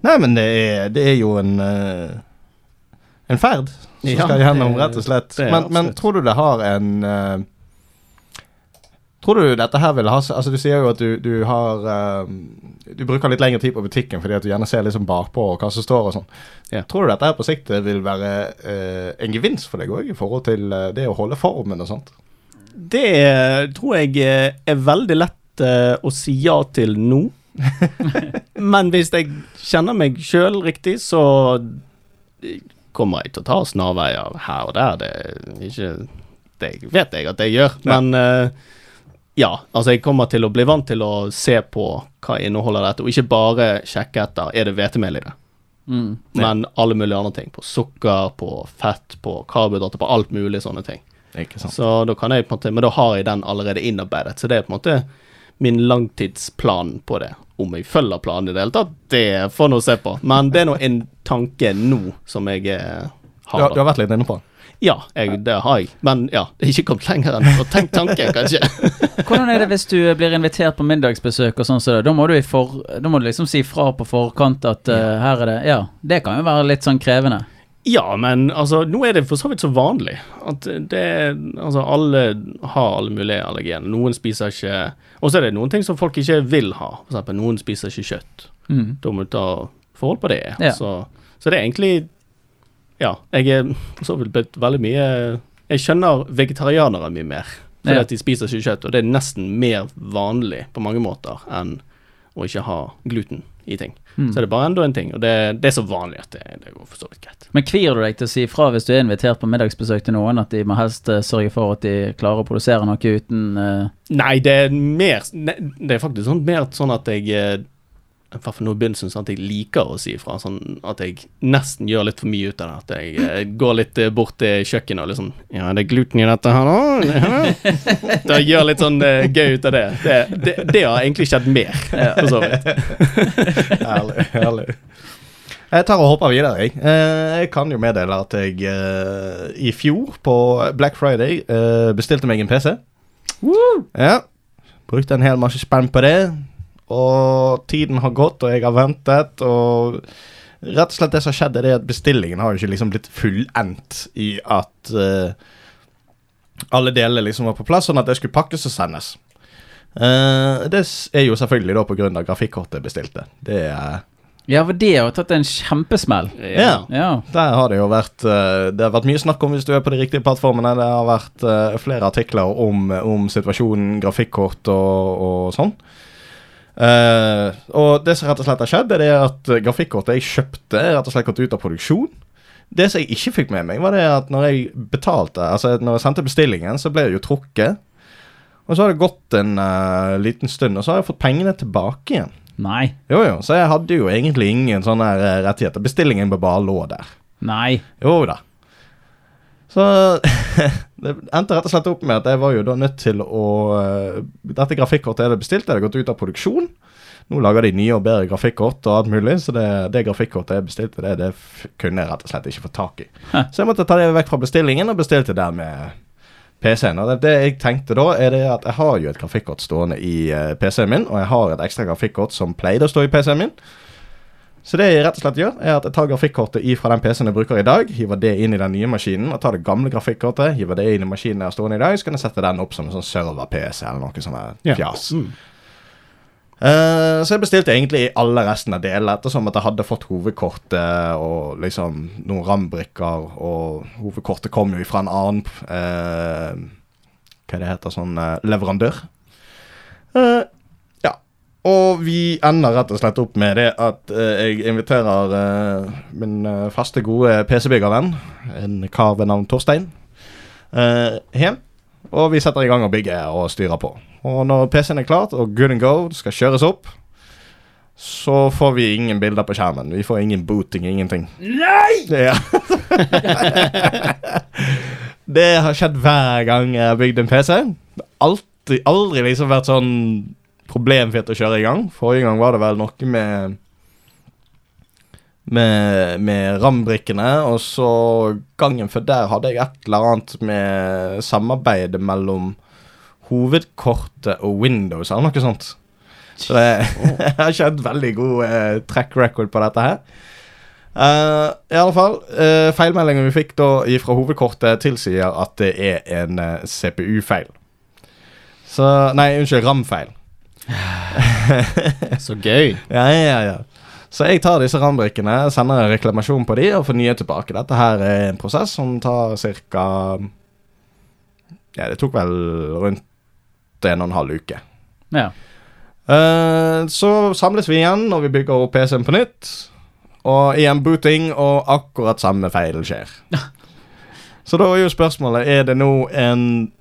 Nei, men det er, det er jo en eh, En ferd som Ja, skal gjennom, rett og slett. det Men, men tror du det har en uh, Tror du dette her vil ha Altså, du sier jo at du, du har uh, Du bruker litt lengre tid på butikken fordi at du gjerne ser liksom bakpå hva som står og sånn. Ja. Tror du dette her på sikt vil være uh, en gevinst for deg òg, i forhold til det å holde formen og sånt? Det tror jeg er veldig lett å si ja til nå. Men hvis jeg kjenner meg sjøl riktig, så kommer jeg til å ta snarveier her og der. Det er ikke Det vet jeg at jeg gjør. Ja. Men eh, ja, altså jeg kommer til å bli vant til å se på hva inneholder dette, og ikke bare sjekke etter er det hvetemel i det. Mm. Men alle mulige andre ting. På sukker, på fett, på karbohydrater, på alt mulig sånne ting. Så da kan jeg på en måte Men da har jeg den allerede innarbeidet. Så det er på en måte min langtidsplan på det. Om jeg følger planen i det hele tatt, det får nå se på. Men det er nå en tanke nå som jeg eh, Du, har. Da. du har vært litt inne på den? Ja, jeg, det har jeg. Men ja, det er ikke kommet lenger enn å tenke tanken, kanskje. Hvordan er det hvis du blir invitert på middagsbesøk og sånn? Så da, da må du i for, da må du liksom si fra på forkant at uh, her er det Ja, det kan jo være litt sånn krevende. Ja, men altså, nå er det for så vidt så vanlig at det Altså, alle har alle mulige allergener. Noen spiser ikke Og så er det noen ting som folk ikke vil ha. For eksempel, noen spiser ikke kjøtt. Mm. Da må du ta forhold på det. Ja. Så, så det er egentlig Ja, jeg er for så vidt blitt veldig mye Jeg skjønner vegetarianere mye mer. Fordi Ja. at de spiser ikke kjøtt, og det er nesten mer vanlig på mange måter enn å ikke ha gluten i ting. Mm. Så er det bare enda en ting, og det, det er så vanlig at det, det går for så vidt greit. Men kvier du deg til å si fra hvis du er invitert på middagsbesøk til noen, at de må helst eh, sørge for at de klarer å produsere noe uten uh... Nei, det er mer Det er faktisk sånn, mer sånn at jeg eh, hvert fall nå i begynnelsen sånn at jeg liker å si ifra. Sånn at jeg nesten gjør litt for mye ut av det. At jeg eh, går litt eh, bort til kjøkkenet og liksom Ja, det er gluten i dette her nå? Da gjør litt sånn eh, gøy ut av det. Det, det. det har egentlig skjedd mer, for så vidt. Herlig. herlig. Jeg tar og hopper videre. Jeg, jeg kan jo meddele at jeg i fjor, på Black Friday, bestilte meg en PC. Ja. Brukte en hel masse spenn på det. Og tiden har gått, og jeg har ventet. Og rett og slett det som har skjedd, er det at bestillingen har jo ikke liksom blitt fullendt i at uh, alle deler liksom var på plass, sånn at det skulle pakkes og sendes. Uh, det er jo selvfølgelig da på grunn av grafikkortet bestilte. Det er Ja, for det har tatt en kjempesmell. Ja. Ja. Der har det jo vært eh, Det har vært mye snakk om hvis du er på de riktige plattformene. Det har vært flere artikler om, om situasjonen, grafikkort og, og sånn. Eh, og det som rett og slett har skjedd, er det at grafikkortet jeg kjøpte, rett og slett gått ut av produksjon. Det som jeg ikke fikk med meg, var det at når jeg betalte, altså når jeg sendte bestillingen, så ble det jo trukket. Og så har det gått en uh, liten stund, og så har jeg fått pengene tilbake igjen. Nei. Jo, jo, så jeg hadde jo egentlig ingen sånne rettigheter. Bestillingen bare lå der. Nei. Jo da. Så det endte rett og slett opp med at jeg var jo da nødt til å eh, Dette grafikkortet er det bestilt, det er gått ut av produksjon. Nå lager de nye og bedre grafikkort og alt mulig, så det, det grafikkortet jeg bestilte, det, det kunne jeg rett og slett ikke få tak i. Så jeg måtte ta det vekk fra bestillingen og bestilte der med PC-en. Og det, det jeg tenkte da, er det at jeg har jo et grafikkort stående i eh, PC-en min, og jeg har et ekstra grafikkort som pleide å stå i PC-en min. Så det jeg rett og slett gjør, er at jeg tar grafikkortet fra den PC-en jeg bruker i dag, hiver det inn i den nye maskinen, og tar det gamle grafikkortet, hiver det inn i maskinen jeg har stående i dag, så kan jeg sette den opp som en sånn server-PC eller noe sånt Ja. fjas. Mm. Uh, så jeg bestilte egentlig alle resten av delene, ettersom at jeg hadde fått hovedkortet og liksom noen RAM-brikker, og hovedkortet kom jo ifra en annen uh, Hva det heter sånn uh, leverandør. Ja. Og vi ender rett og slett opp med det at eh, jeg inviterer eh, min eh, faste, gode PC-byggervenn, en kar ved navn Torstein, eh, hjem. Og vi setter i gang å bygge og styre på. Og når PC-en er klart og good and go, skal kjøres opp, så får vi ingen bilder på skjermen. Vi får ingen booting, ingenting. Nei! Ja. det har skjedd hver gang jeg har bygd en PC. Alltid, aldri liksom vært sånn problemfritt å kjøre i gang. Forrige gang var det vel noe med med, med RAM-brikkene, og så gangen før der hadde jeg et eller annet med samarbeidet mellom hovedkortet og Windows eller noe sånt. Så det jeg har ikke hatt veldig god eh, track record på dette her. Uh, I alle fall, uh, feilmeldingen vi fikk da fra hovedkortet tilsier at det er en uh, CPU-feil. Så Nei, unnskyld, RAM-feil. Så gøy. Ja, ja, ja. Så jeg tar disse RAM-brikkene, sender reklamasjon på de og får nye tilbake. Dette her er en prosess som tar ca. Ja, det tok vel rundt en og en halv uke. Ja. Uh, så samles vi igjen når vi bygger opp PC-en på nytt. Og igjen booting, og akkurat samme feil skjer. Så da er jo spørsmålet Er det nå en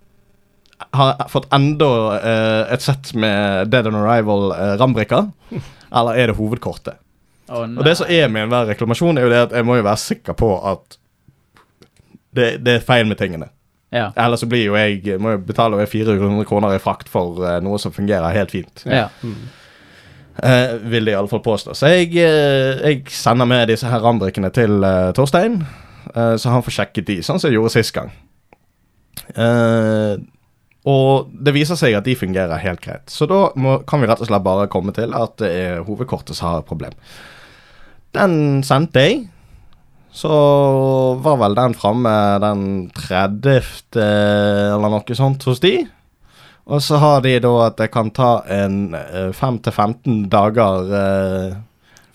Har fått enda eh, et sett med Dead on Arrival uh, Eller er det hovedkortet? Oh, Og det som er med enhver reklamasjon, er jo det at jeg må jo være sikker på at det, det er feil med tingene. Ja. Ellers så blir jo jeg må jo betale over 400 kroner i frakt for eh, noe som fungerer helt fint. ja. Uh, vil det i alle fall påstå. Så jeg, uh, jeg sender med disse her rambrikkene til uh, Torstein, eh, så han får sjekket de, sånn som jeg gjorde sist gang. Eh, og det viser seg at de fungerer helt greit. Så da må, kan vi rett og slett bare komme til at det er hovedkortet som har et problem. Den sendte jeg. Så var vel den framme den 30. eller noe sånt hos de. Og så har de da at det kan ta en eh, 5-15 dager eh,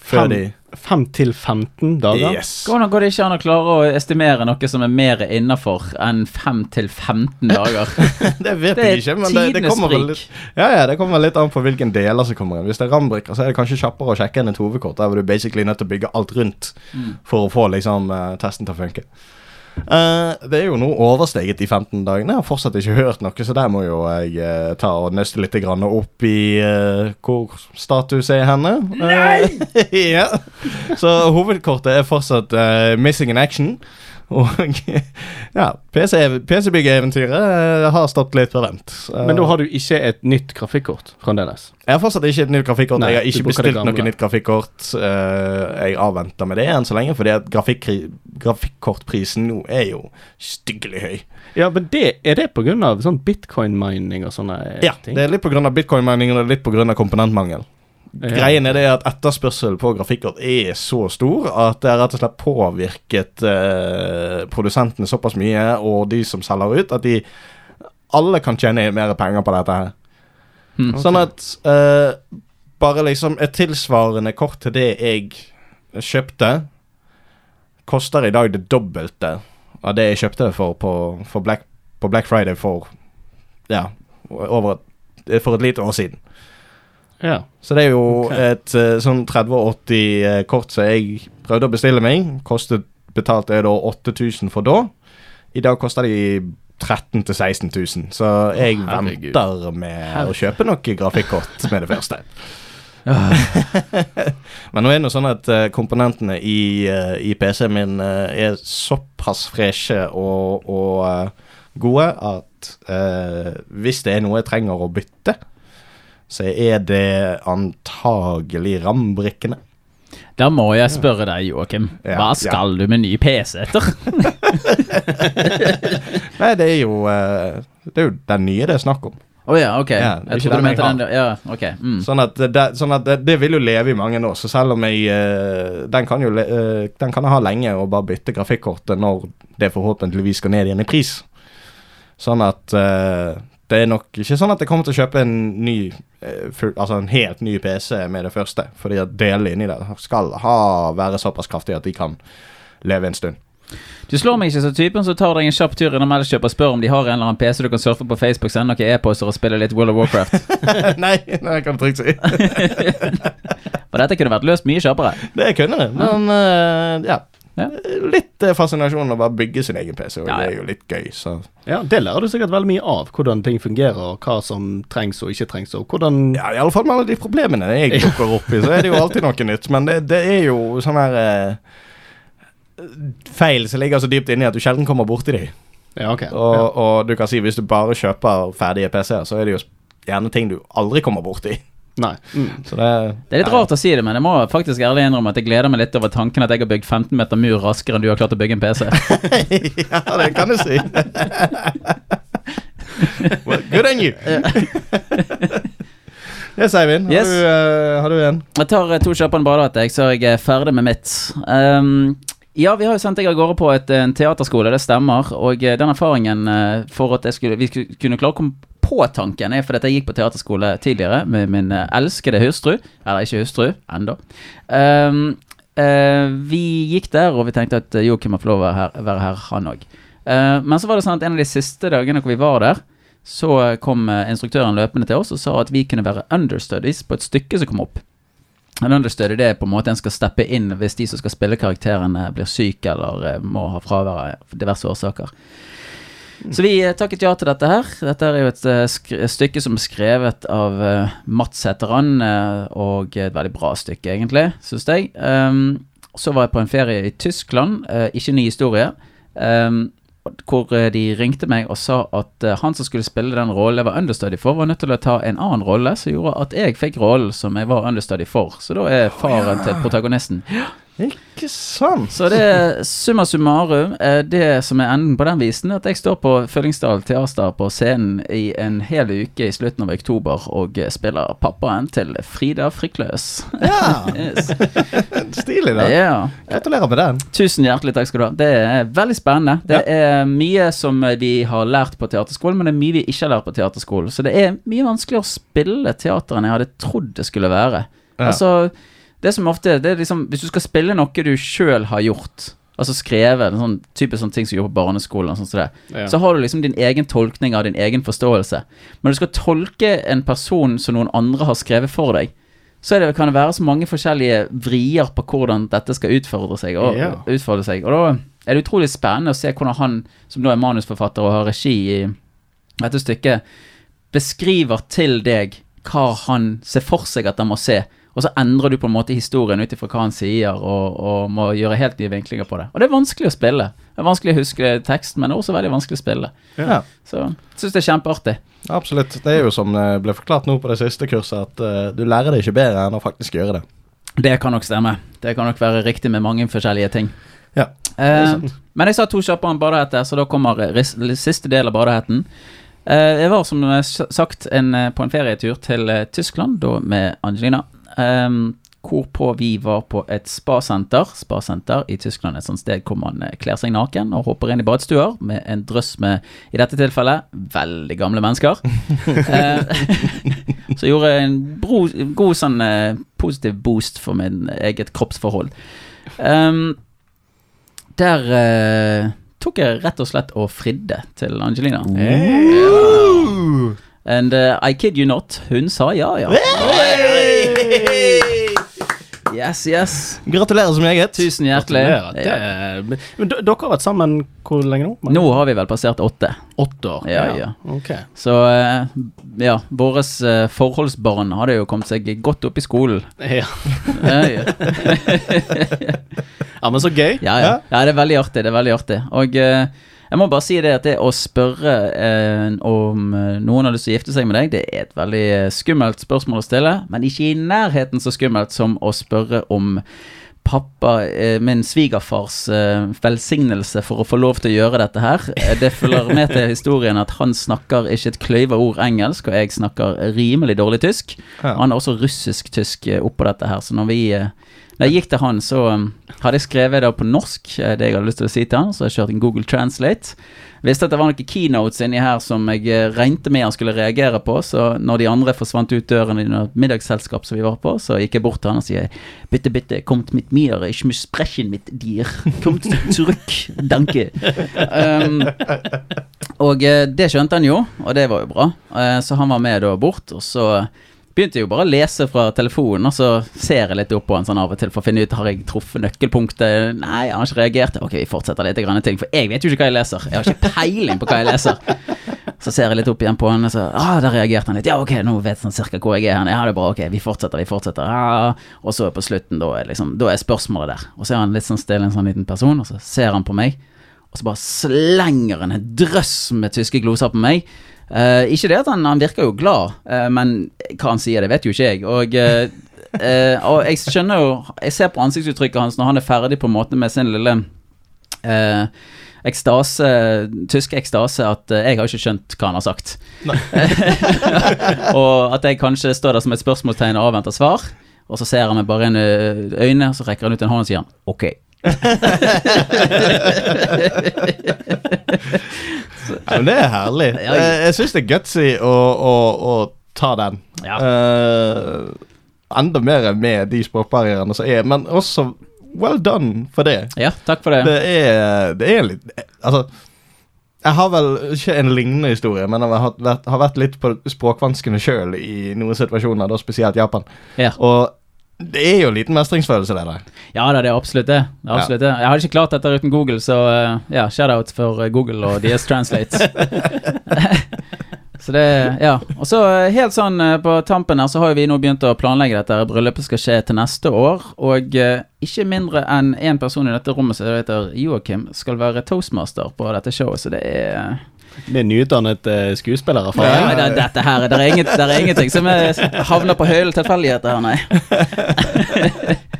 før Fem, de fem til 15 dager. Yes. Hvordan går det ikke an å klare å estimere noe som er mer innafor enn 5 til 15 dager? Det vet Det jeg ikke, men det, det kommer vel litt Ja, ja, det kommer litt an på hvilken deler som kommer inn. Hvis det er rambrikker, så er det kanskje kjappere å sjekke enn et hovedkort. Der hvor du basically nødt til å bygge alt rundt Mm. for å få liksom eh, testen til å funke. Eh, det er jo nå oversteget de 15 dagene. Jeg har fortsatt ikke hørt noe, så der må jo jeg uh, ta og nøste litt grann opp i uh, hvor status er henne. Nei! ja. Så hovedkortet er fortsatt missing in action. Og ja, PC-byggeeventyret PC har stått litt på vent. Eh, Men da har du ikke et nytt grafikkort fremdeles? jeg har fortsatt ikke et nytt grafikkort. Nei, jeg har ikke bestilt noe nytt grafikkort. Eh, jeg avventer med det enn så lenge, fordi at grafikkortprisen nå er jo styggelig høy. Ja, men det, er det pga. sånn bitcoin-mining og sånne Ja, ting? det er litt pga. bitcoin-mining og det er litt pga. komponentmangel. Greien er det at etterspørselen på grafikkort er så stor at det har rett og slett påvirket eh, produsentene såpass mye, og de som selger ut, at de alle kan tjene mer penger på dette her. Mm. Sånn at eh, bare liksom et tilsvarende kort til det jeg kjøpte, koster i dag det dobbelte av det jeg kjøpte for på, for Black, på Black Friday for ja, over for et lite år siden. Ja. Så det er jo okay. et eh, sånn 3080-kort som jeg prøvde å bestille meg. Kostet betalte jeg da 8000 for da. I dag koster de 13 000-16 000, så jeg oh, venter med å kjøpe noe grafikkort med det første. Men nå er det sånn at eh, komponentene i, eh, i PC-en min eh, er såpass freshe og, og eh, gode at eh, hvis det er noe jeg trenger å bytte, så er det antagelig RAM-brikkene. Da må jeg spørre deg, Joakim. Hva skal du med ny PC etter? Nei, det er jo eh, Det er jo den nye det er snakk om. Å ja, ok. Ja, jeg trodde du mente den. Ja, ok. Mm. Sånn at, det, sånn at det, det vil jo leve i mange år. Så selv om jeg eh, Den kan jo eh, Den kan jeg ha lenge og bare bytte grafikkortet når det forhåpentligvis går ned igjen i pris. Sånn at det er nok ikke sånn at jeg kommer til å kjøpe en ny eh, Altså en helt ny PC med det første. Fordi at delene inni der skal ha, være såpass kraftige at de kan leve en stund. Du slår meg ikke som typen som tar deg en kjapp tur innom Elkjøp og spør om de har en eller annen PC du kan surfe på Facebook, sende noen e-poster og spille litt World of Warcraft. nei, nei, kan du trygt si. For dette kunne vært løst mye kjappere. Det kunne det, men uh, ja. Ja. Litt eh, fascinasjon å bare bygge sin egen PC, og Ja, ja. det er jo litt gøy, så ja, det lærer du sikkert veldig mye av. Hvordan ting fungerer, og hva som trengs og ikke trengs, og hvordan Ja, i alle fall med alle de problemene jeg dukker opp i, så er det jo alltid noe nytt. Men det, det er jo sånn her eh, Feil som ligger så dypt inni at du sjelden kommer borti de. Ja, okay. Og, ja. og du kan si hvis du bare kjøper ferdige PC-er, så er det jo gjerne ting du aldri kommer borti. Nei. Mm. Så det Det er litt rart å si det, men jeg må faktisk ærlig innrømme at jeg gleder meg litt over tanken at jeg har bygd 15 meter mur raskere enn du har klart å bygge en PC. ja, det kan du si. well, good on you. yes, Eivind. Har, Yes. Du, uh, har du en? Jeg tar eh, to kjappe badevann, jeg, så jeg er ferdig med mitt. Um, ja, vi har jo sendt deg av gårde på et, en teaterskole, det stemmer. Og eh, den erfaringen eh, for at skulle, vi skulle kunne klare å på tanken, er fordi jeg gikk på teaterskole tidligere med min eh, elskede hustru. Eller ikke hustru, enda. Um, uh, vi gikk der, og vi tenkte at eh, Joakim må få lov å være her, han òg. men så var det sånn at en av de siste dagene hvor vi var der, så eh, kom eh, instruktøren løpende til oss og sa at vi kunne være understudies på et stykke som kom opp. En understudy det er på en måte en skal steppe inn hvis de som skal spille karakteren eh, blir syke eller eh, må ha fravær av diverse årsaker. Så vi eh, takket ja til dette her. Dette er jo et uh, stykke som er skrevet av uh, Mats Heteran, uh, og et veldig bra stykke, egentlig, syns jeg. Um, så var jeg på en ferie i Tyskland, ikke ny historie, um, hvor de ringte meg og sa at han som skulle spille den rollen jeg var understudy for, var nødt til å ta en annen rolle, som gjorde at jeg fikk rollen som jeg var understudy for. Så da er faren til protagonisten. Ikke sant? Så det er summa summarum. eh, Det som er enden på den visen, at jeg står på Fyllingsdal Teater på scenen i en hel uke i slutten av oktober og eh, spiller pappaen til Frida Frikløs. Ja, Yes. Stilig, da. Ja. Gratulerer med den. Tusen hjertelig takk skal du ha. Det er veldig spennende. Det er mye som vi har lært på teaterskolen, men det er mye vi ikke har lært på teaterskolen. Så det er mye vanskeligere å spille teater enn jeg hadde trodd det skulle være. Ja. Altså, Det som ofte det er liksom Hvis du skal spille noe du sjøl har gjort, altså skrevet, en sånn type sånne ting som du gjør på barneskolen, sånn det, Ja. så har du liksom din egen tolkning av din egen forståelse. Men du skal tolke en person som noen andre har skrevet for deg, så er det, kan det være så mange forskjellige vrier på hvordan dette skal utfordre seg. Og, Ja. utfordre seg. Og da er det utrolig spennende å se hvordan han, som nå er manusforfatter og har regi i dette stykket, beskriver til deg hva han ser for seg at han må se. Og så endrer du på en måte historien ut ifra hva han sier, og, og må gjøre helt nye vinklinger på det. Og det er vanskelig å spille. Det er vanskelig å huske teksten, men det er også veldig vanskelig å spille. Ja. Så syns det er kjempeartig. Absolutt. Det er jo som det ble forklart nå på det siste kurset, at uh, du lærer det ikke bedre enn å faktisk gjøre det. Det kan nok stemme. Det kan nok være riktig med mange forskjellige ting. Ja, Eh, men jeg sa to kjappe om badehette, så da kommer siste del av badehetten. Eh, jeg var som sagt en, eh, på en ferietur til eh, Tyskland, da med Angelina. Um, hvorpå vi var på et spasenter. Spasenter i Tyskland er et sånt sted hvor man eh, kler seg naken og hopper inn i badestuer med en drøss med, i dette tilfellet, veldig gamle mennesker. Eh, så gjorde en bro, god sånn eh, positiv boost for min eget kroppsforhold. Um, der uh, tok jeg rett og slett og fridde til Angelina. Hey. And uh, I kid you not, hun sa ja, ja. Yes, yes. Gratulerer så meget. Tusen hjertelig. Det Men dere har vært sammen hvor lenge nå? Nå har vi vel passert åtte. Åtte år. Ja, ja. Ok. Så eh, ja, våres eh, forholdsbarn hadde jo kommet seg godt opp i skolen. Ja. Ja, ja. ja, men så gøy. Ja, ja. ja, det er veldig artig. Det er veldig artig. Og eh, jeg må bare si det at det å spørre eh, om eh, noen har lyst til å gifte seg med deg, det er et veldig eh, skummelt spørsmål å stille, men ikke i nærheten så skummelt som å spørre om pappa, eh, min svigerfars eh, velsignelse for å få lov til å gjøre dette her. Eh, Det følger med til historien at han snakker ikke et kløyva ord engelsk, og jeg snakker rimelig dårlig tysk. Ja. Han er også russisk-tysk oppå dette her, så når vi eh, når jeg gikk til han, så um, hadde jeg skrevet det på norsk, eh, det jeg hadde lyst til å si til han, så jeg kjørte en Google Translate. Visste at det var noen keynotes inni her som jeg eh, regnet med han skulle reagere på, så når de andre forsvant ut døren i noe middagsselskap som vi var på, så gikk jeg bort til han og sier Bitte, bitte, kommt mit mir, ich muss sprechen mit dir. Kommt zurück, danke. Um, og eh, det skjønte han jo, og det var jo bra. Så han var med da bort, og så begynte jeg jo bare å lese fra telefonen, og så ser jeg litt opp på han sånn av og til for å finne ut har jeg truffet nøkkelpunktet. Nei, han har ikke reagert. Ok, vi fortsetter litt grann ting, for jeg vet jo ikke hva jeg leser. Jeg har ikke peiling på hva jeg leser. Så ser jeg litt opp igjen på han, og så ah, der reagerte han litt. Ja, ok, nå vet han cirka hvor jeg er. hen. Ja, det er bra, ok, vi fortsetter, vi fortsetter. Ja. Og så på slutten, da er, liksom, da er spørsmålet der. Og så er han litt sånn stille, en sånn liten person, og så ser han på meg. Og så bare slenger han en drøss med tyske gloser på meg. Eh, ikke det at han, han virker jo glad, uh, men hva han sier, det vet jo ikke jeg. Og, uh, og jeg skjønner jo Jeg ser på ansiktsuttrykket hans når han er ferdig på en måte med sin lille ekstase, tysk ekstase, at jeg har ikke skjønt hva han har sagt. og at jeg kanskje står der som et spørsmålstegn og avventer svar. Og så ser han meg bare inn i øynene, så rekker han ut en hånd og sier han, ok. Ja, men det er herlig. Eh, Jeg syns det er gutsy å, å, å ta den. Ja. Uh, enda mer med de språkbarrierene som er, men også well done for det. Ja, takk for det. Det er, det er litt Altså, jeg har vel ikke en lignende historie, men jeg har vært, har vært litt på språkvanskene sjøl i noen situasjoner, da spesielt Japan. Ja. Og det er jo en liten mestringsfølelse, det der. Ja da, det er absolutt det. det, er absolutt det. Jeg hadde ikke klart dette uten Google, så eh, ja, shout-out for eh, Google og DS Translate. så det, ja. Og så eh, helt sånn på tampen her, så har vi nå begynt å planlegge dette. Bryllupet skal skje til neste år, og ikke mindre enn én person i dette rommet som heter Joakim, skal være toastmaster på dette showet, så det er Det er nyutdannet uh, skuespiller fra ja, det, dette her, det er, inget, det er ingenting som er, havner på høyere tilfeldigheter her, nei.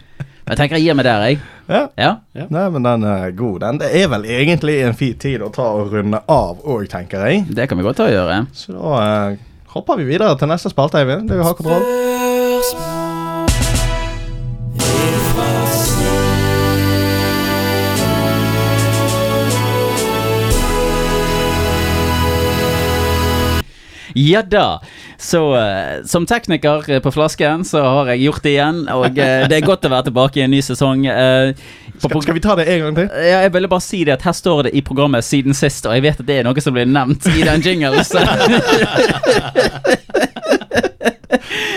Jeg tenker jeg gir meg der, jeg. Ja. Ja. Nei, men den er god. Den. Det er vel egentlig en fin tid å ta og runde av òg, tenker jeg. Det kan vi godt ta og gjøre. Så da uh, hopper vi videre til neste spalte, Eivind. Det vi har kontroll. Ja da. Så eh, som tekniker eh, på flasken, så har jeg gjort det igjen. Og eh, det er godt å være tilbake i en ny sesong. Eh, på Skal, skal vi ta det en gang til? Ja, jeg ville bare si det at her står det i programmet siden sist, og jeg vet at det er noe som blir nevnt i den jinglen.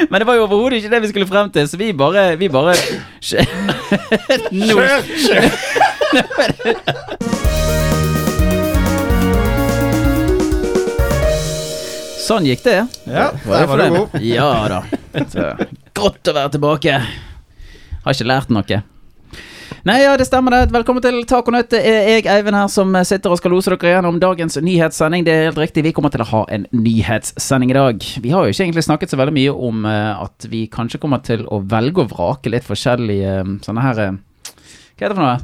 Men det var jo overhodet ikke det vi skulle frem til, så vi bare Vi bare Nå Sånn gikk det. Ja, Var der var du god. Ja da. Så, godt å være tilbake. Har ikke lært noe. Nei, ja, det stemmer det. Velkommen til Tak og Nøtt. Det er jeg, Eivind, her som sitter og skal lose dere gjennom dagens nyhetssending. Det er helt riktig, vi kommer til å ha en nyhetssending i dag. Vi har jo ikke egentlig snakket så veldig mye om eh, at vi kanskje kommer til å velge og vrake litt forskjellige eh, sånne her eh, Hva heter det for noe?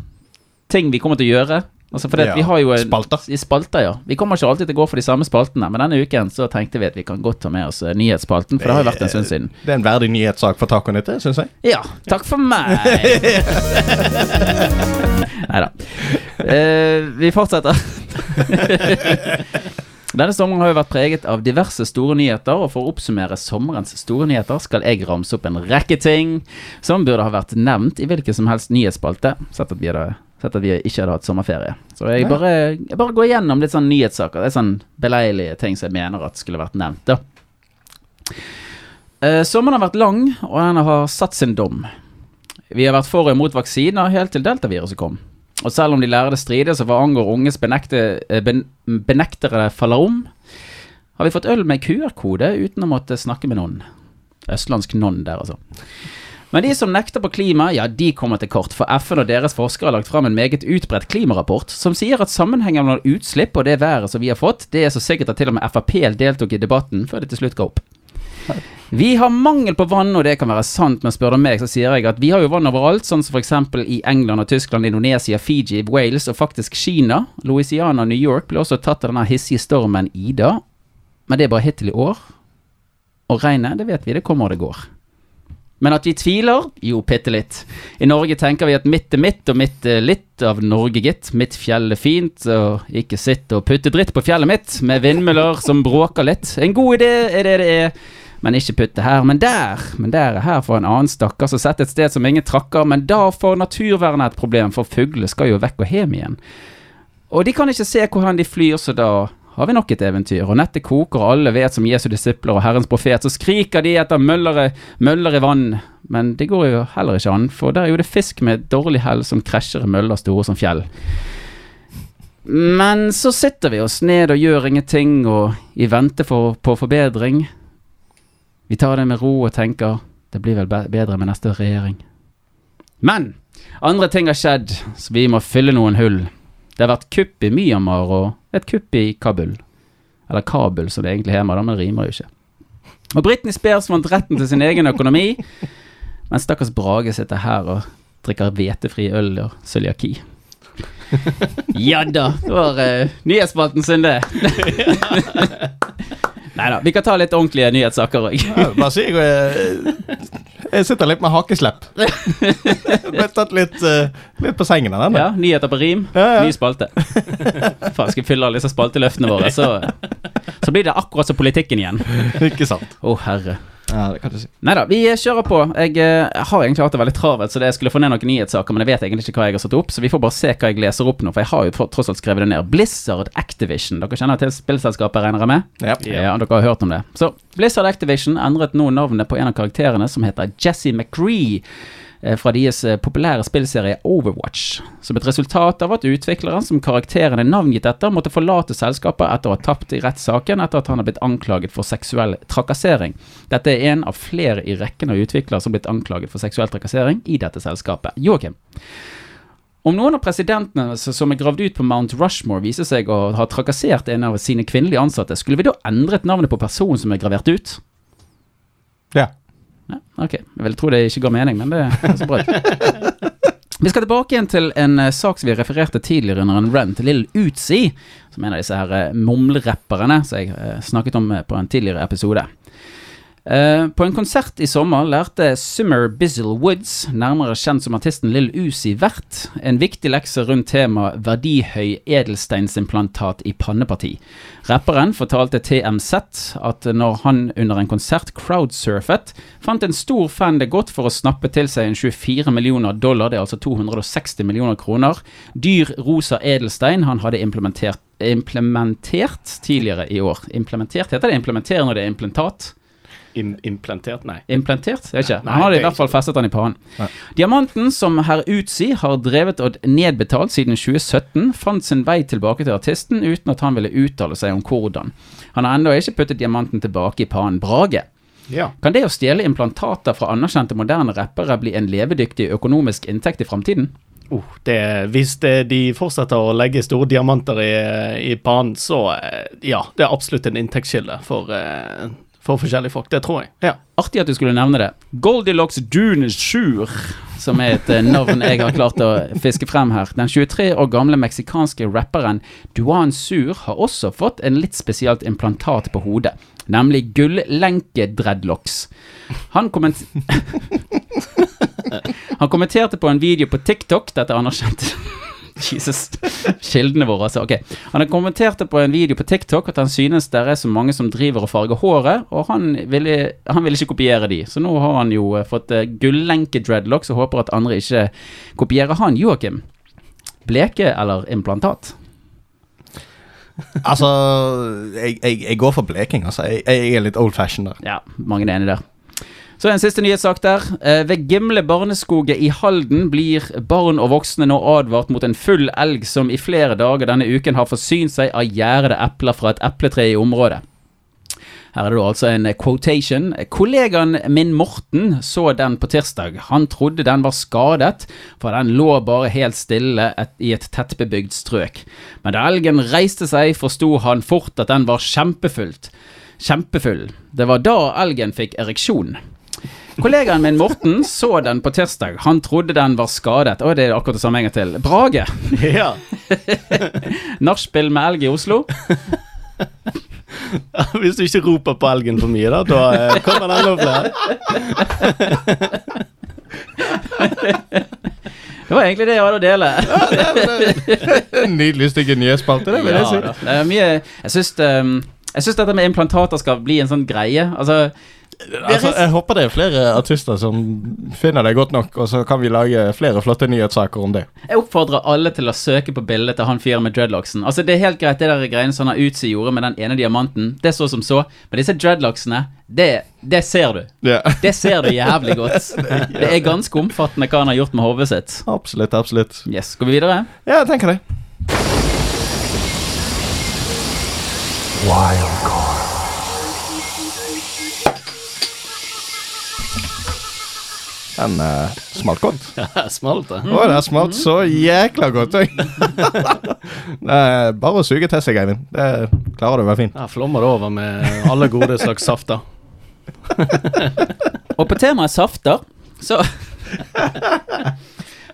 Ting vi kommer til å gjøre. Altså for at Ja, vi har jo en, spalter. I spalter, ja. Vi kommer ikke alltid til å gå for de samme spaltene, men denne uken så tenkte vi at vi kan godt ta med oss eh, nyhetsspalten, for det har jo vært en stund siden. Det er en verdig nyhetssak for Taco Nytte, syns jeg. Ja, takk for meg. Nei da. Uh, vi fortsetter. Denne sommeren har jo vært preget av diverse store nyheter, og for å oppsummere sommerens store nyheter skal jeg ramse opp en rekke ting som burde ha vært nevnt i hvilken som helst nyhetsspalte, sett at vi, hadde, sett at vi ikke hadde hatt sommerferie. Så jeg bare, jeg bare går gjennom litt sånn nyhetssaker. Det er sånn beleilige ting som jeg mener at skulle vært nevnt, da. Eh, sommeren har vært lang, og den har satt sin dom. Vi har vært for og imot vaksiner helt til deltaviruset kom. Og selv om de lærde strider, så hva angår unges benekte, eh, ben, benektere faller om, har vi fått øl med QR-kode uten å måtte snakke med noen. Østlandsk nonn der, altså. Men de som nekter på klima, ja, de kommer til kort, for FN og deres forskere har lagt fram en meget utbredt klimarapport som sier at sammenhengen mellom utslipp og det været som vi har fått, det er så sikkert at til og med Frp deltok i debatten før det til slutt ga opp. Vi har mangel på vann, og det kan være sant, men spør du meg, så sier jeg at vi har jo vann overalt, sånn som f.eks. i England og Tyskland, Indonesia, Fiji, Wales og faktisk Kina. Louisiana og New York ble også tatt av denne hissige stormen Ida, men det er bare hittil i år. Og regnet, det vet vi, det kommer og det går. Men at vi tviler? Jo, bitte litt. I Norge tenker vi at midt er mitt, og midt er litt av Norge, gitt. Mitt fjell er fint, og ikke sitt og putte dritt på fjellet mitt, med vindmøller som bråker litt. En god idé er det det er. Men ikke putte her, men der. Men der er her for en annen stakkar som setter et sted som ingen trakker, men da får naturvernet et problem, for fuglene skal jo vekk og hjem igjen. Og de kan ikke se hvor hen de flyr, så da har vi nok et eventyr. Og nettet koker, og alle vet som Jesu disipler og Herrens profet, så skriker de etter møllere, møller i vann. Men det går jo heller ikke an, for der er jo det fisk med dårlig hell som krasjer i møller store som fjell. Men så sitter vi oss ned og gjør ingenting, og i vente for, på forbedring. Vi tar det med ro og tenker det blir vel bedre med neste regjering. Men andre ting har skjedd, så vi må fylle noen hull. Det har vært kupp i Myanmar og et kupp i Kabul. Eller Kabul, som det egentlig heter, da, men det rimer jo ikke. Og Britney Spears vant retten til sin egen økonomi, mens stakkars Brage sitter her og drikker hvetefri øl og cøliaki. Ja da, det var uh, nyhetsspalten sin, det. Nei da, vi kan ta litt ordentlige nyhetssaker òg. Ja, bare si jeg, eh, jeg sitter litt med hakeslepp. Ble tatt litt, eh, litt på sengen av den. Ja, nyheter på rim, Ja, ja. ny spalte. Faen, skal vi fylle alle disse spalteløftene våre, så, så blir det akkurat som politikken igjen. Ikke sant? Å, herre. Ja, det kan du si. Nei da, vi kjører på. Jeg eh, har egentlig hatt det veldig travelt, så det jeg skulle få ned noen nyhetssaker, men jeg vet egentlig ikke hva jeg har satt opp, så vi får bare se hva jeg leser opp nå, for jeg har jo tross alt skrevet det ned. Blizzard Activision. Dere kjenner til spillselskapet, regner jeg med? Ja. Ja, dere har hørt om det. Så Blizzard Activision endret nå navnet på en av karakterene, som heter Jesse McCree. Eh, Fra deres eh, populære spillserie Overwatch. Som et resultat av at utvikleren som karakteren er navngitt etter, måtte forlate selskapet etter å ha tapt i rettssaken etter at han har blitt anklaget for seksuell trakassering. Dette er en av flere i rekken av utviklere som har blitt anklaget for seksuell trakassering i dette selskapet. Joakim. Om noen av presidentene som er gravd ut på Mount Rushmore viser seg å ha trakassert en av sine kvinnelige ansatte, skulle vi da endret navnet på personen som er gravert ut? Ja. Ok. Jeg vil tro det ikke ga mening, men det er så bra. Vi skal tilbake igjen til en eh, sak som vi refererte tidligere under en run til Lill Utsi, som er en av disse her eh, mumlerapperne som jeg eh, snakket om på en tidligere episode. Eh, på en konsert i sommer lærte Summer Bizzle Woods, nærmere kjent som artisten Lill Uzi Vert, en viktig lekse rundt temaet verdihøy edelsteinsimplantat i panneparti. Rapperen fortalte TMZ at når han under en konsert crowdsurfet, fant en stor fan det godt for å snappe til seg en 24 millioner dollar, det er altså 260 millioner kroner, dyr rosa edelstein han hadde implementert, implementert tidligere i år. Implementert heter det implementere når det er implantat? Im implantert? Nei. Implantert? Jeg vet ikke. Nei, Han hadde i er hvert fall festet den i pannen. Diamanten, som herr Utsi har drevet og nedbetalt siden 2017, fant sin vei tilbake til artisten uten at han ville uttale seg om hvordan. Han har ennå ikke puttet diamanten tilbake i pannen. Brage. Ja. Kan det å stjele implantater fra anerkjente moderne rappere bli en levedyktig økonomisk inntekt i framtiden? Oh, det, hvis det, de fortsetter å legge store diamanter i, i pannen, så eh, ja, det er absolutt en inntektskilde for, eh, for forskjellige folk. Det tror jeg. Ja. Artig at du skulle nevne det. Goldilocks Dunesjur, som er et eh, navn jeg har klart å fiske frem her. Den 23 år gamle meksikanske rapperen Duan Sur har også fått en litt spesielt implantat på hodet, nemlig gullenke-dreadlocks. Han komment... Han kommenterte på en video på TikTok, dette er anerkjent. Jesus. Kildene våre, altså. Ok. Han kommenterte på en video på TikTok at han synes det er så mange som driver og farger håret, og han ville, han ville ikke kopiere de. Så nå har han jo eh, fått uh, gullenke-dreadlocks og håper at andre ikke kopierer han. Joakim, bleke eller implantat? Altså, jeg, jeg, jeg går for bleking, altså. Jeg, jeg er litt old fashion der. Ja, mange er enig der. Så en siste nyhetssak der. Eh, ved Gimle barneskoge i Halden blir barn og voksne nå advart mot en full elg som i flere dager denne uken har forsynt seg av gjærede epler fra et epletre i området. Her er det altså en quotation. Kollegaen min Morten så den på tirsdag. Han trodde den var skadet, for den lå bare helt stille i et tettbebygd strøk. Men da elgen reiste seg, forsto han fort at den var kjempefullt. Kjempefull. Det var da elgen fikk ereksjon. Kollegaen min Morten så den på tirsdag. Han trodde den var skadet. Å, det er akkurat det samme en gang til. Brage. ja. Nachspiel med elg i Oslo. Hvis du ikke roper på elgen for mye, da, da eh, kommer den opp der. Det var egentlig det jeg hadde å dele. En Nydelig stykke nyhetsspalte, det vil jeg si. Ja, Det er mye um, Jeg syns dette med implantater skal bli en sånn greie. Altså Altså, jeg håper det er flere artister som finner det godt nok, og så kan vi lage flere flotte nyhetssaker om det. Jeg oppfordrer alle til å søke på bildet til han fyren med dreadlocksen. Altså Det er helt greit, det der greiene som han Utsi gjorde med den ene diamanten. Det er så som så. Men disse dreadlocksene, det, det ser du. Yeah. Det ser du jævlig godt. Det er ganske omfattende hva han har gjort med hodet sitt. Absolutt, absolutt. Yes, Går vi videre? Ja, jeg tenker det. Den uh, smalt godt. Ja, Smalt, det. Å, det smalt så jækla godt, oi. Er bare å suge til seg, Eivind. Det klarer du å være fin. Ja, flommer det over med alle gode slags safter. Og på temaet safter, så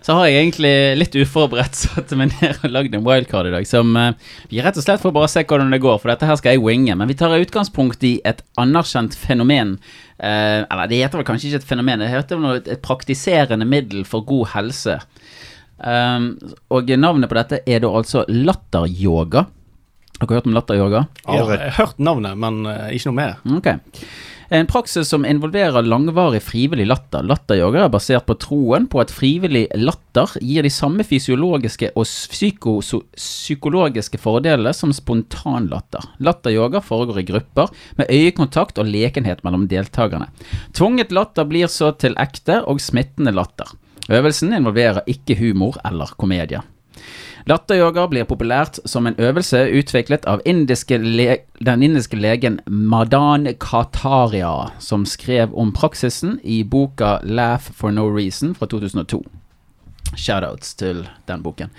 Så har jeg egentlig litt uforberedt satt meg ned og lagd en wildcard i dag. Som eh, vi rett og slett får bare se hvordan det går, for dette her skal jeg winge. Men vi tar utgangspunkt i et anerkjent fenomen. Eh, eller det heter vel kanskje ikke et fenomen, det heter vel et praktiserende middel for god helse. Um, og navnet på dette er da altså latteryoga. Har dere hørt om latteryoga? Ja, jeg har hørt navnet, men eh, ikke noe mer. Ok. En praksis som involverer langvarig frivillig latter. Latteryoga er basert på troen på at frivillig latter gir de samme fysiologiske og psykologiske fordelene som spontanlatter. Latteryoga foregår i grupper, med øyekontakt og lekenhet mellom deltakerne. Tvunget latter blir så til ekte og smittende latter. Øvelsen involverer ikke humor eller komedie. Latteryoga blir populært som en øvelse utviklet av indiske den indiske legen Madan Kataria, som skrev om praksisen i boka 'Laugh for no reason' fra 2002. Shoutouts til den boken.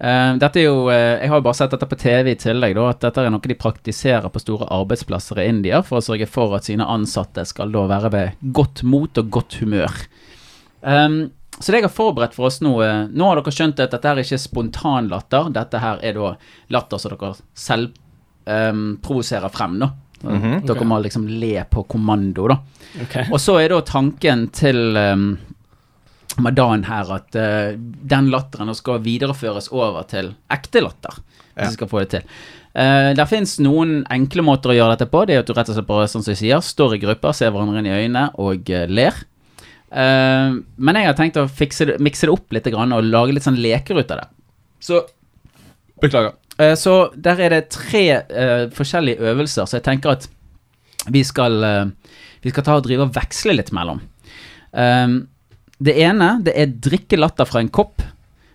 Uh, dette er jo, uh, Jeg har jo bare sett dette på TV i tillegg, da, at dette er noe de praktiserer på store arbeidsplasser i India for å sørge for at sine ansatte skal da være ved godt mot og godt humør. Um, så det jeg har forberedt for oss nå eh, Nå har dere skjønt at dette her er ikke spontanlatter. Dette her er da latter som dere selv um, provoserer frem, da. Mhm. Dere må liksom le på kommando, da. Okay. Og så er da tanken til um, Madan her at uh, den latteren nå skal videreføres over til ekte latter. Ja. Hvis vi skal få det til. Uh, det fins noen enkle måter å gjøre dette på. Det er at du rett og slett bare, sånn som jeg sier, står i grupper, ser hverandre inn i øynene og uh, ler. Eh, men jeg har tenkt å det, mikse det opp litt grann, og lage litt sånn leker ut av det. Så Beklager. Uh, så der er det tre uh, forskjellige øvelser, så jeg tenker at vi skal, vi skal ta og drive og veksle litt mellom. Det ene det er drikke latter fra en kopp.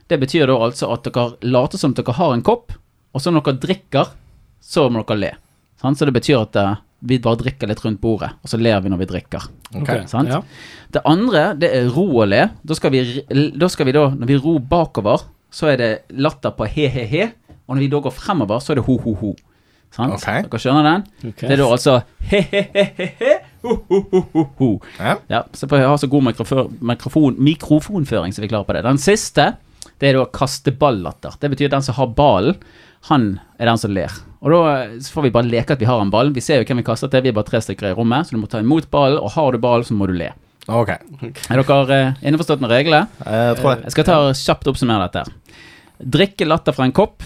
Det betyr da altså at dere later som dere har en kopp, og så når dere drikker, så må dere le. Sånn? Så det betyr at vi bare drikker litt rundt bordet, og så ler vi når vi drikker. Okay. Sant? Ja. Det andre, det er ro og le. Da skal vi, da skal vi da, når vi ror bakover, så er det latter på he-he-he, og når vi da går fremover, så er det ho-ho-ho. Sant? Okay. Dere skjønner den? Okay. Det er da altså he-he-he-he, ho-ho-ho-ho. Ja. Ja, så jeg ha så god mikrofon, mikrofon, mikrofonføring så vi klarer på det. Den siste, det er da kasteballatter. Det betyr at den som har ballen, han er den som ler. Og da eh, så får vi bare leke at vi har en ball. Vi ser jo hvem vi kaster til, vi er bare tre stykker i rommet, så du må ta imot ballen, og har du ballen, så må du le. Ok. Er dere eh, innforstått med reglene? Jeg tror det. Jeg skal ta kjapt oppsummere dette. Drikke latter fra en kopp.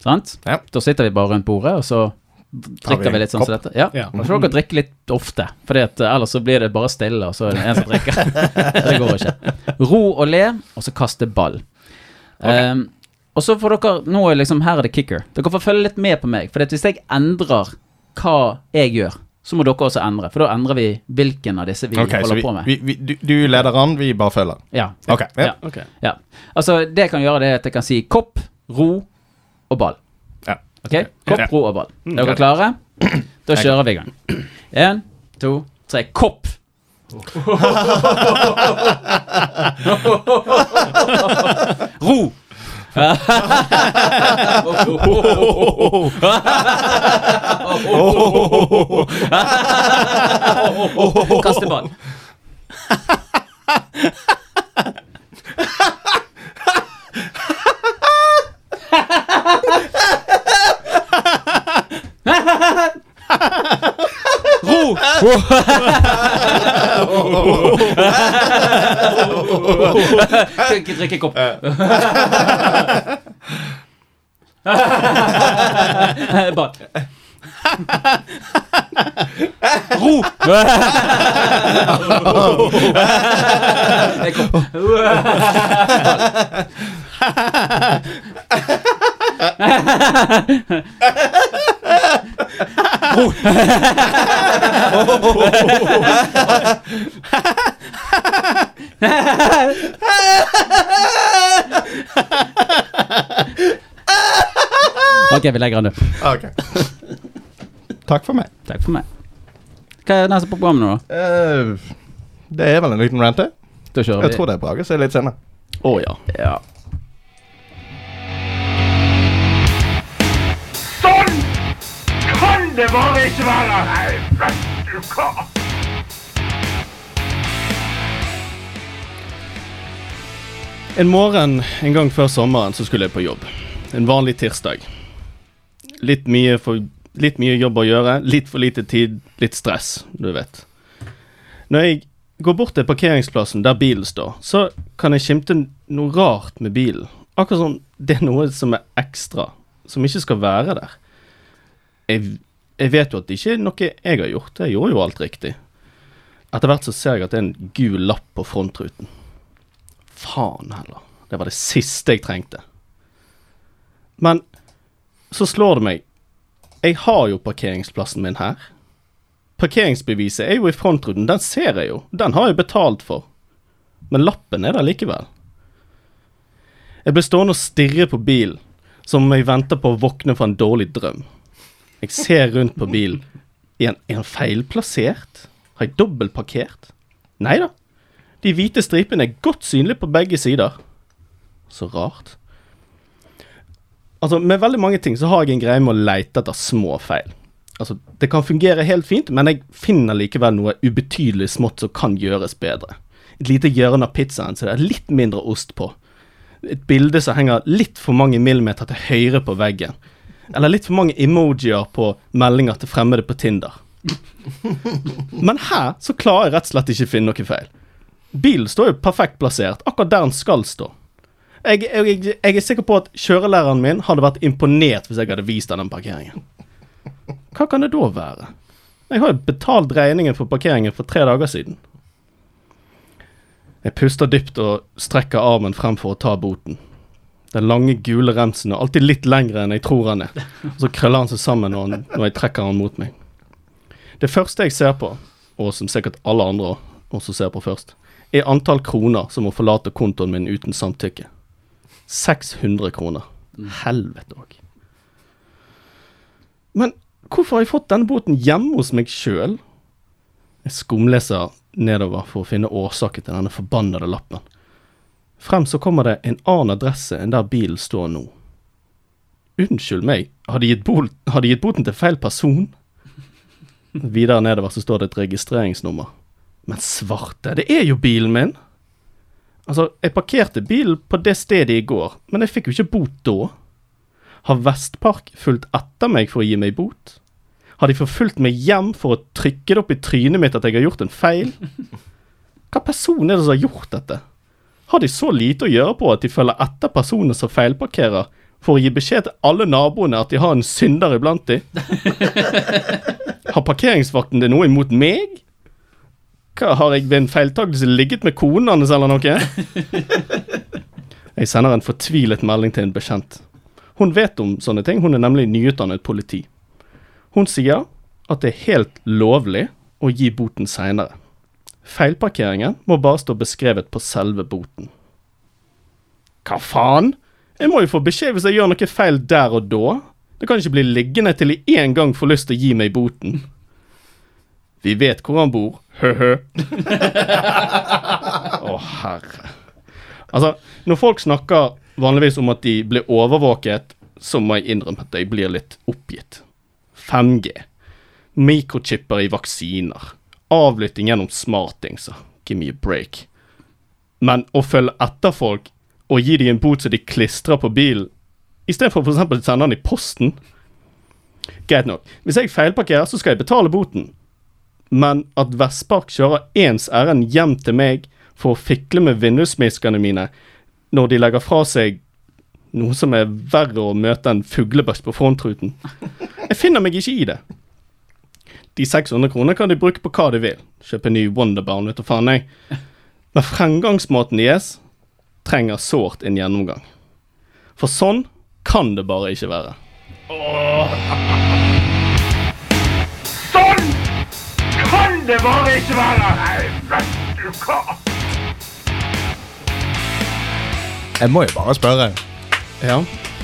Sant? Ja. Da sitter vi bare rundt bordet, og så drikker vi litt sånn som dette. Ja. Ja. Da får dere drikke litt ofte, for ellers så blir det bare stille, og så er det en som drikker. det går ikke. Ro og le, og så kaste ball. Um, og så får dere Nå er liksom Her er det kicker. Dere får følge litt med på meg. For hvis jeg endrer hva jeg gjør, så må dere også endre. For da endrer vi hvilken av disse vi okay, holder vi, på med. vi, vi, du, du leder an, vi bare følger. Ja. Ok. Ja. Ja. Ok. Ja. Altså, det jeg kan gjøre, det er at jeg kan si kopp, ro og ball. Ja. Ok? Kopp, ro og ball. Mm, Er dere klare? Da kjører vi i gang. Én, to, tre. Kopp! Ro! Kaste ball. Ro! Skal ikke drikke kopp. Ball. Ro! Det er kopp. Ok, vi legger den død. Ok. Takk for meg. Takk for meg. Hva er neste på programmet nå, da? Eh, det er vel en liten rant, det. Da kjører vi. Jeg tror det er Brage som er litt senere. Å ja. Ja. En morgen en gang før sommeren så skulle jeg på jobb. En vanlig tirsdag. Litt mye, for, litt mye jobb å gjøre, litt for lite tid, litt stress, du vet. Når jeg går bort til parkeringsplassen der bilen står, så kan jeg skimte noe rart med bilen. Akkurat som det er noe som er ekstra, som ikke skal være der. Jeg, jeg vet jo at det ikke er noe jeg har gjort, jeg gjorde jo alt riktig. Etter hvert så ser jeg at det er en gul lapp på frontruten. Faen heller. Det var det siste jeg trengte. Men så slår det meg. Jeg har jo parkeringsplassen min her. Parkeringsbeviset er jo i frontruten. Den ser jeg jo. Den har jeg betalt for. Men lappen er der likevel. Jeg blir stående og stirre på bilen, som om jeg venter på å våkne fra en dårlig drøm. Jeg ser rundt på bilen. Er den feilplassert? Har jeg dobbeltparkert? Nei da. De hvite stripene er godt synlige på begge sider. Så rart. Altså, med veldig mange ting så har jeg en greie med å leite etter små feil. Altså, det kan fungere helt fint, men jeg finner likevel noe ubetydelig smått som kan gjøres bedre. Et lite hjørne av pizzaen så det er litt mindre ost på. Et bilde som henger litt for mange millimeter til høyre på veggen. Eller litt for mange emojier på meldinger til fremmede på Tinder. Men her så klarer jeg rett og slett ikke finne noe feil. Bilen står jo perfekt plassert, akkurat der den skal stå. Jeg, jeg, jeg er sikker på at kjørelæreren min hadde vært imponert hvis jeg hadde vist han den parkeringen. Hva kan det da være? Jeg har jo betalt regningen for parkeringen for tre dager siden. Jeg puster dypt og strekker armen frem for å ta boten. Den lange, gule remsen er alltid litt lengre enn jeg tror han er. Og så krøller han seg sammen når, han, når jeg trekker han mot meg. Det første jeg ser på, og som sikkert alle andre også ser på først, er antall kroner som må forlate kontoen min uten samtykke. 600 kroner. Helvete òg. Men hvorfor har jeg fått denne boten hjemme hos meg sjøl? Jeg skumleser nedover for å finne årsaken til denne forbannede lappen. Frem så kommer det en annen adresse enn der bilen står nå. Unnskyld meg, har de gitt boten til feil person? Videre nedover så står det et registreringsnummer. Men svarte, det er jo bilen min! Altså, jeg parkerte bilen på det stedet i går, men jeg fikk jo ikke bot da. Har Vestpark fulgt etter meg for å gi meg bot? Har de forfulgt meg hjem for å trykke det opp i trynet mitt at jeg har gjort en feil? Hva person er det som har gjort dette? Har de så lite å gjøre på at de følger etter personer som feilparkerer, for å gi beskjed til alle naboene at de har en synder iblant de? Har parkeringsvakten det noe imot meg? Hva, har jeg ved en feiltagelse ligget med konen hans eller noe? Jeg sender en fortvilet melding til en bekjent. Hun vet om sånne ting, hun er nemlig nyutdannet politi. Hun sier at det er helt lovlig å gi boten seinere. Feilparkeringen må bare stå beskrevet på selve boten. Hva faen? Jeg må jo få beskjed hvis jeg gjør noe feil der og da. Det kan ikke bli liggende til jeg en gang får lyst til å gi meg boten. Vi vet hvor han bor. Hø-hø. Å, herre. Altså, når folk snakker vanligvis om at de blir overvåket, så må jeg innrømme at jeg blir litt oppgitt. 5G. Mikrochipper i vaksiner. Avlytting gjennom smartingser. Give me a break. Men å følge etter folk og gi dem en bot som de klistrer på bilen, istedenfor f.eks. å sende den i posten Greit nok. Hvis jeg feilparkerer, så skal jeg betale boten. Men at Vestpark kjører ens ærend hjem til meg for å fikle med vindusmiskene mine når de legger fra seg noe som er verre å møte enn fuglebøss på frontruten. Jeg finner meg ikke i det. De 600 kroner kan de bruke på hva de vil. Kjøpe ny Wonderbarn, vet du faen jeg. Men fremgangsmåten deres trenger sårt en gjennomgang. For sånn kan det bare ikke være. Sånn det var ikke verre! Nei, vet du hva? Jeg må jo bare spørre. Ja.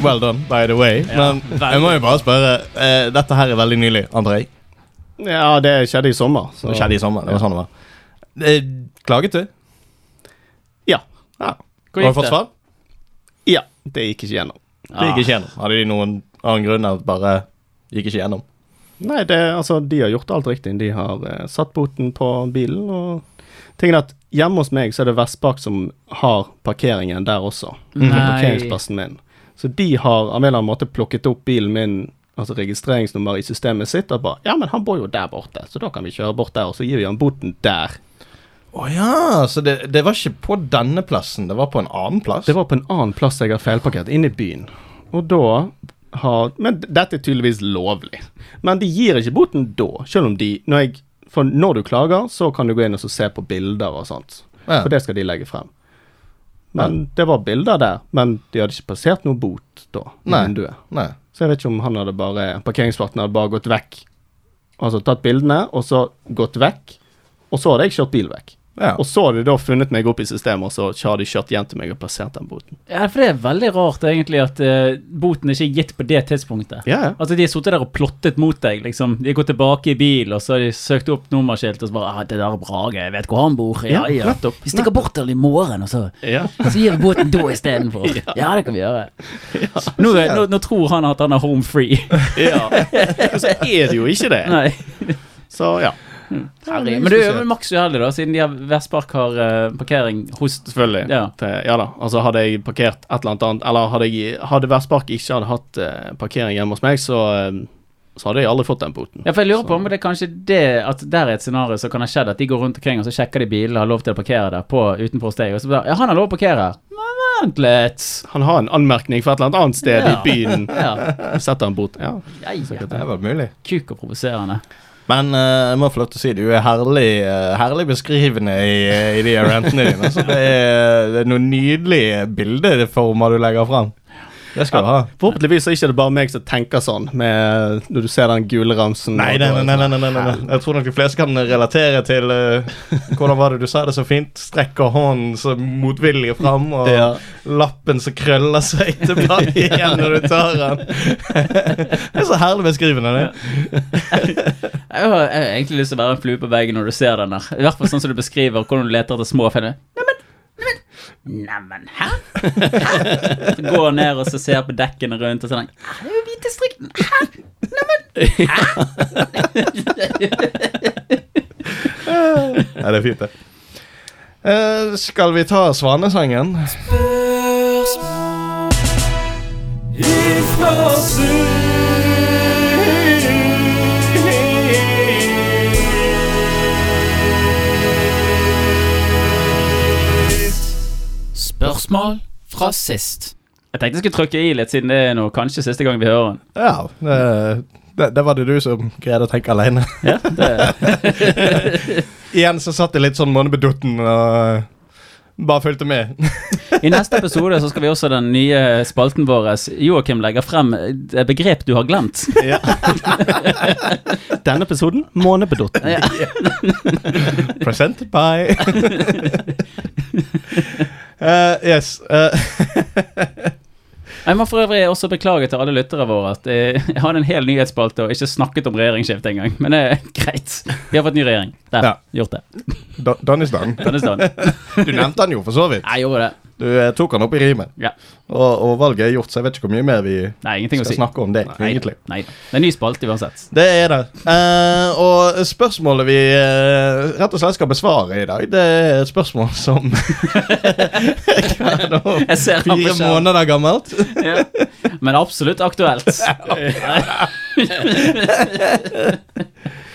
Well done, by the way. Men jeg må jo bare spørre. eh, dette her er veldig nylig, antar jeg. ja, det skjedde i sommer. Så. Det skjedde i sommer. Det var sånn det var. Eh, klaget du? Ja. Ja. Hvor Har du fått svar? ja. Det gikk ikke gjennom. Det gikk ikke gjennom. Hadde de noen annen grunn at bare gikk ikke gjennom? Nei, det, altså, de har gjort alt riktig. De har eh, satt boten på bilen. og tingen at Hjemme hos meg så er det Vestbakk som har parkeringen der også. På Nei. parkeringsplassen min. Så de har av en eller annen måte plukket opp bilen min, altså registreringsnummer, i systemet sitt. Og bare Ja, men han bor jo der borte, så da kan vi kjøre bort der, og så gir vi han boten der. Å ja, så det, det var ikke på denne plassen, det var på en annen plass? Det var på en annen plass jeg har feilparkert, inne i byen. Og da har Men dette er tydeligvis lovlig. Men de gir ikke boten da, selv om de når jeg, når du klager, så kan du gå inn og så se på bilder og sånt. Ja. For det skal de legge frem. Men det var bilder der, men de hadde ikke passert noe bot da, Nei. Nei. Så jeg vet ikke om han hadde bare parkeringsvakten hadde bare gått vekk. Altså tatt bildene, og så gått vekk. Og så hadde jeg kjørt bil vekk. Ja. Og så har de da funnet meg opp i systemet, og så har de kjørt hjem til meg og plassert den boten. Ja, for det er veldig rart egentlig at uh, boten ikke er gitt på det tidspunktet. Ja, ja. Altså De har sittet der og plottet mot deg. liksom De har gått tilbake i bil og så har de søkt opp nummerskilt og så bare ah, 'Det der er Brage, jeg vet hvor han bor.' Ja, Ja, ja. nettopp. Vi stikker bort til i morgen, og så, Ja. så gir vi båten da istedenfor. Ja. det kan vi gjøre. Nå, nå, nå tror han at han er home free. Ja. Og så er det jo ikke det. Nei. Så ja. Herregud. Men du er jo maks uheldig, da, siden de har Vestpark har uh, parkering hos Selvfølgelig. Ja. Ja da. Altså hadde jeg parkert et eller annet annet Eller hadde, jeg, hadde Vestpark ikke hadde hatt uh, parkering hjemme hos meg, så, uh, så hadde jeg aldri fått den boten. Ja, for jeg lurer på om det er kanskje det At der er et scenario som kan ha skjedd, at de går rundt omkring og så sjekker de bilene har lov til å parkere der på utenfor steg, og så bare Ja, han har lov å parkere her. Men vent litt. Han har en anmerkning for et eller annet annet sted Ja. i byen. Ja. Setter en bot. Ja. Ja, ja. Det er vel mulig. Kuk og provoserende. Men uh, jeg må få lov til å si du er herlig, uh, herlig beskrivende i, i de rentene dine. Så det er, er noen nydelige bildeformer du legger fram. Det skal du ha. Forhåpentligvis er det ikke bare meg som tenker sånn, med, når du ser den gule ramsen. Nei, nei, nei, nei, nei, nei, nei. Jeg tror nok de fleste kan relatere til uh, Hvordan var det du sa det så fint? Strekker hånden så motvillig fram, og Ja. lappen som krøller seg tilbake igjen når du tar den. det er så herlig beskrivende, det. Jeg har, jeg har egentlig lyst til å være en flue på veggen når du ser den der. I hvert fall sånn som du beskriver hvordan du leter etter små finner. Neimen, neimen, neimen, hæ? hæ? Går ned og så ser på dekkene rundt og sånn. Det er jo hvite strikken. Hæ? Ja, det er fint, det. Uh, skal vi ta svanesangen? Spørsmål fra sist. Jeg tenkte jeg skulle trykke i litt, siden det er noe, kanskje siste gang vi hører den. Ja, det, det, det var det du som greide å tenke alene. Ja, det, Igjen så satt jeg litt sånn månebedutten og bare fulgte med. I neste episode så skal vi også den nye spalten vår. Joakim legger frem et begrep du har glemt. Ja. Denne episoden månebedotten. Ja. Presented by Eh, Yes. Uh, Jeg må for øvrig også beklage til alle lyttere våre at eh, jeg hadde en hel nyhetsspalte og ikke snakket om regjeringsskifte engang. Men det er greit. Vi har fått ny regjering. Der. Ja. Gjort det. Do- Dan. Du nevnte han jo for så vidt. Jeg gjorde det. Du tok han opp i rimet. Ja. Og, og valget er gjort, så jeg vet ikke hvor mye mer vi Nei, skal si. snakke om det. Nei, egentlig nei. Det er ny spalte uansett. Det er det. Eh, og spørsmålet vi eh, rett og slett skal besvare i dag, det er et spørsmål som Hva nå? Jeg ser han Fire måneder gammelt. Ja. Men absolutt aktuelt.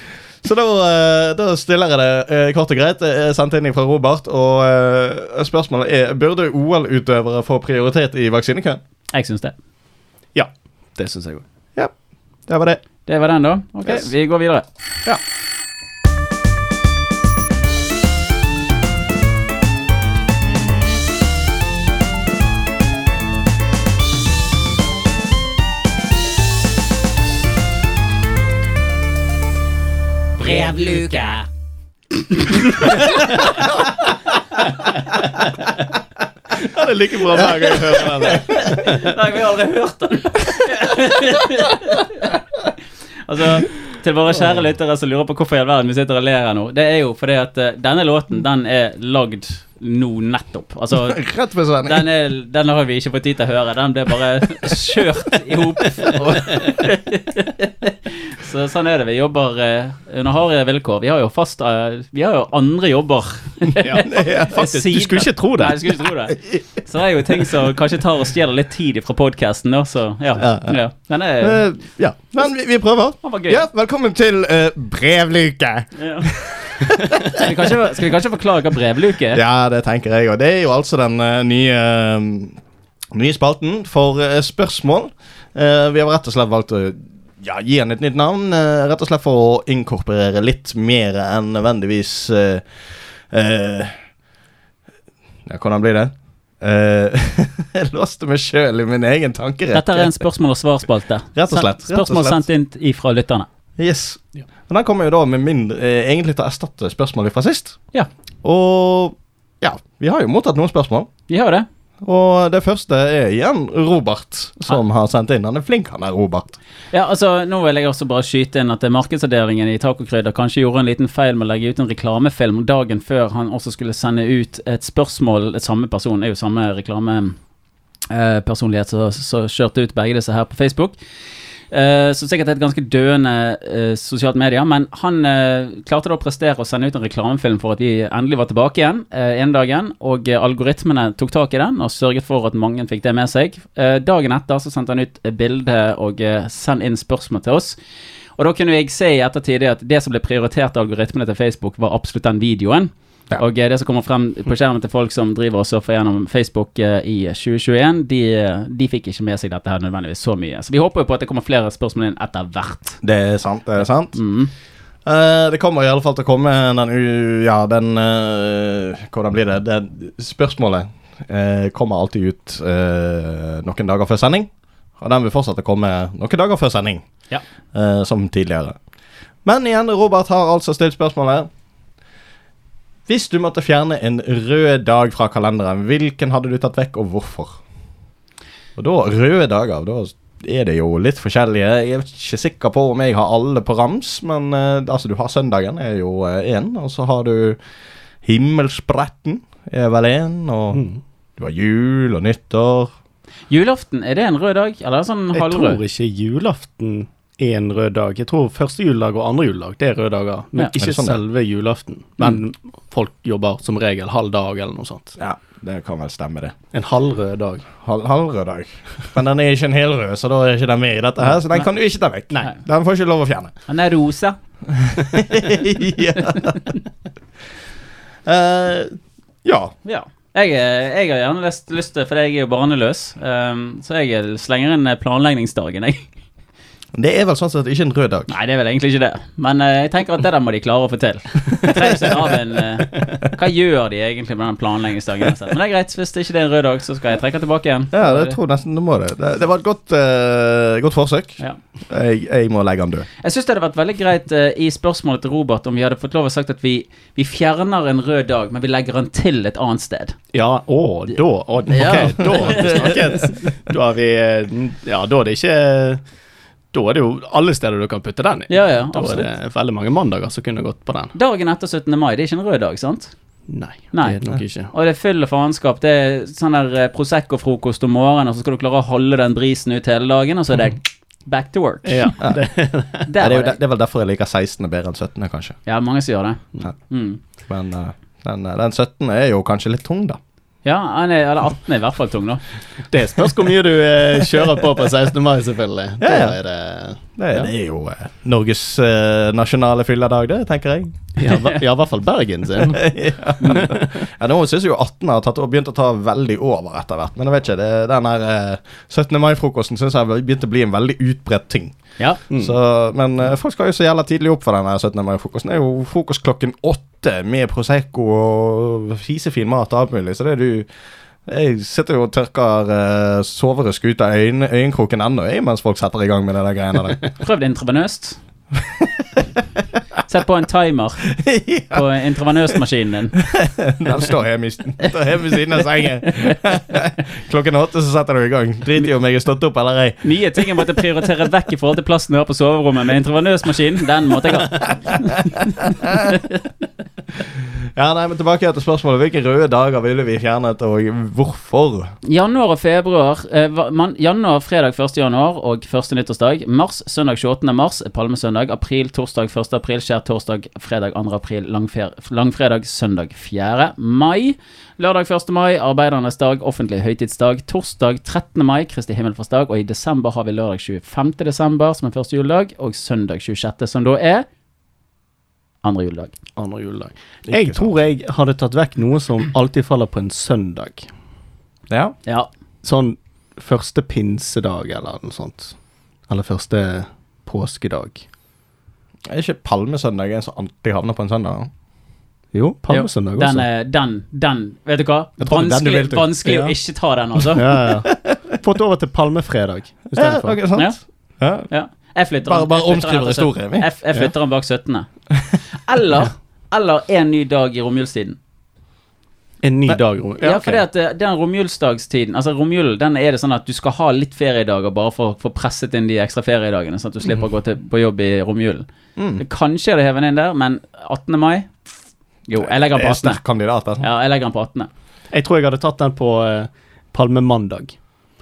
Så da, eh, da stiller jeg det eh, kort og greit. Jeg sendte inn fra Robert. Og eh, spørsmålet er Burde OL-utøvere få prioritet i vaksinekøen. Jeg syns det. Ja, det syns jeg òg. Ja, det var det. Det var den, da. Ok, Yes. vi går videre. Ja. Brevluke. Ja, det er like bra hver gang jeg hører den. Nei, vi har aldri hørt den. altså, til våre kjære lyttere som lurer på hvorfor i all verden vi sitter og ler her nå, det er jo fordi at eh, denne låten, den er lagd nå nettopp. Altså, Rett ved sending. den, er, den har vi ikke fått tid til å høre. Den ble bare kjørt i hop. Så sånn er det. Vi jobber eh, under harde vilkår. Vi har jo fast eh, Vi har jo andre jobber. Ja, faktisk. Du skulle ikke tro det. Nei, du skulle ikke tro det. Så det er jo ting som kanskje tar og stjeler litt tid fra podkasten, så ja. Ja, ja. Den er Eh, ja, men vi, vi prøver. Den var gøy. Ja, velkommen til uh, brevluke. ja. Skal, vi kanskje, skal vi kanskje forklare hva brevluke er? Ja, det tenker jeg, og det er jo altså den uh, nye, uh, nye spalten for uh, spørsmål. Vi har rett og slett valgt å ja, gi den et nytt navn, rett og slett for å inkorporere litt mer enn nødvendigvis Ja, hvordan blir det? Jeg låste meg sjøl i min egen tankerekke. Dette er en spørsmål- og svarspalte. Rett og slett, Spørsmål sendt inn ifra lytterne. Yes. Ja. Og den kommer jo da med mindre, eh, egentlig til å erstatte spørsmålet fra sist. Ja. Og ja, vi har jo mottatt noen spørsmål. Vi har jo det. Og det første er igjen Robert som har sendt inn. Han er flink, han er Robert. Ja, altså, Nå vil jeg også bare skyte inn at markedsavdelingen i Tacokrydder kanskje gjorde en liten feil med å legge ut en reklamefilm dagen før han også skulle sende ut et spørsmål. Et samme person er jo samme reklamepersonlighet som som kjørte ut begge disse her på Facebook. Eh, som sikkert er et ganske døende uh, sosialt medier, men han uh, klarte da å prestere å sende ut en reklamefilm for at vi endelig var tilbake igjen uh, ene dagen, og algoritmene tok tak i den og sørget for at mange fikk det med seg. Dagen etter så sendte han ut bilde og eh, send inn spørsmål til oss. Og da kunne jeg se i ettertid at det som ble prioritert av algoritmene til Facebook, var absolutt den videoen. Og eh, det som kommer frem på skjermen til folk som driver og surfer gjennom Facebook eh, i 2021, de, de fikk ikke med seg dette her nødvendigvis så mye. Så vi håper jo på at det kommer flere spørsmål inn etter hvert. Det er sant, det er sant. Mm. Uh, det kommer i alle fall til å komme den Ja, den uh, Hvordan blir det? det spørsmålet uh, kommer alltid ut eh, noen dager før sending. Og den vil fortsatt komme noen dager før sending, Ja. eh, som tidligere. Men igjen, Robert har altså stilt spørsmålet. Hvis du måtte fjerne en rød dag fra kalenderen, hvilken hadde du tatt vekk, og hvorfor? Og da, røde dager, da er det jo litt forskjellige. Jeg er ikke sikker på om jeg har alle på rams, men eh, altså, du har søndagen, er jo én. og så har du himmelspretten, er vel én. Og Mm. du har jul og nyttår. Julaften, er det en rød dag? Eller er det sånn Jeg tror ikke julaften en rød dag. Jeg tror første juledag og andre juledag det er røde dager, men Ja. Ikke sånn det selve julaften. Men folk jobber som regel halv dag eller noe sånt. Ja, det kan vel stemme, det. En halvrød dag. Hal halvrød dag. Men den er ikke en helrød, så da er ikke den med i dette her. Så den kan du ikke ta vekk. Nei. Den får ikke lov å fjerne. Den er rosa. ja. Eh, ja. Ja. Jeg, eh, jeg har gjerne lyst, lyst til, for jeg er jo barneløs, um, så jeg slenger inn planleggingsdagen, jeg. Det er vel sånn sett ikke en rød dag. Nei, det er vel egentlig ikke det. Men uh, jeg tenker at det der må de klare å få til. En eh, Hva gjør de egentlig med den planleggingsdagen? Men det er greit, hvis det ikke er en rød dag, så skal jeg trekke tilbake igjen. Ja, det tror jeg nesten du må det. Det, det var et godt, uh, godt forsøk. Ja. Jeg, jeg må legge den død. Jeg syns det hadde vært veldig greit i spørsmålet til Robert om vi hadde fått lov å sagt at vi, vi fjerner en rød dag, men vi legger den til et annet sted. Ja, å, da å, Ok, Ja. da har vi snakket. Da har vi Ja, da er det ikke Da er det jo alle steder du kan putte den i. Ja, ja, Da er det veldig mange mandager som kunne gått på den. Dagen etter 17. mai, det er ikke en rød dag, sant? Nei, Nei. det er det nok ikke. Og det er fyll og faenskap. Det er sånn der eh, Prosecco-frokost om morgenen, og så skal du klare å holde den brisen ut hele dagen, og så er det back to work. Ja, det, er jo, det, er vel derfor jeg liker 16. bedre enn 17., kanskje. Ja, mange som gjør det. Mm. Men uh, den, eh, den 17. er jo kanskje litt tung, da. Ja, han er, eller 18 er i hvert fall tung, da. det spørs hvor mye du eh, kjører på på 16. mai, selvfølgelig. Ja, ja. Er det Det, er- Ja. det er jo eh, Norges eh, nasjonale fylledag, det, tenker jeg. Ja, ja, i hvert fall Bergen sin. ja. ja, Nå syns jo 18 har tatt, begynt å ta veldig over etter hvert. Men jeg vet ikke, det, den her eh, 17. mai-frokosten syns jeg har begynt å bli en veldig utbredt ting. Ja. Mm. Så, men eh, folk skal jo så jævla tidlig opp for denne 17. mai-frokosten. Det er jo frokost klokken åtte med Prosecco og fisefin mat og alt mulig. Så det er du Jeg sitter jo og tørker uh, soverusk ut av øyn, øyenkroken ennå, mens folk setter i gang med det der greiene der. Prøv det intravenøst. Sett på en timer på intravenøsmaskinen din. Den står hjemme, står hjemme ved siden av sengen. Klokken åtte så setter du i gang. Drit i om jeg er stått opp eller ei. Nye ting jeg måtte prioritere vekk i forhold til plassen jeg har på soverommet med intravenøsmaskinen. Den måtte jeg ha. Ja, nei, men Tilbake til spørsmålet. Hvilke røde dager ville vi fjernet, og hvorfor? Januar og februar. Eh, man, januar, fredag 1. januar og første nyttårsdag. Mars, søndag 28. mars, palmesøndag. April, torsdag 1. april, skjær torsdag, fredag 2. april, langfer, langfredag, søndag 4. mai. Lørdag 1. mai, arbeidernes dag, offentlig høytidsdag. Torsdag 13. mai, Kristi himmelfartsdag. Og i desember har vi lørdag 25. desember, som er første juledag, og søndag 26., som da er andre juledag. Andre juledag. Ikke Jeg sant. tror jeg hadde tatt vekk noe som alltid faller på en søndag. Ja. Ja. Sånn første pinsedag eller noe sånt. Eller første påskedag. Er ikke palmesøndag en som alltid havner på en søndag? Jo, palmesøndag Den, også. er- den, den Vet du hva? Den du Vanskelig, vil vanskelig Ja. å ikke ta den, altså. Ja, ja. Fått over til palmefredag Ja, istedenfor. ok, sant? Ja. Ja. Jeg flytter Bare, bare omskriver historien. Jeg, jeg flytter den bak 17. Eller, eller en ny dag i romjulstiden. En ny dag. Ja, for det at eh, den romjulsdagstiden Altså romjulen, den er det sånn at du skal ha litt feriedager bare for å få presset inn de ekstra feriedagene, sånn at du slipper å gå til, på jobb i romjulen. Mm. Kanskje er det hevet inn der, men 18. mai Jo, jeg legger den på 18. sterk kandidat. Altså. Ja, jeg legger den på 18. Jeg tror jeg hadde tatt den på eh, palmemandag.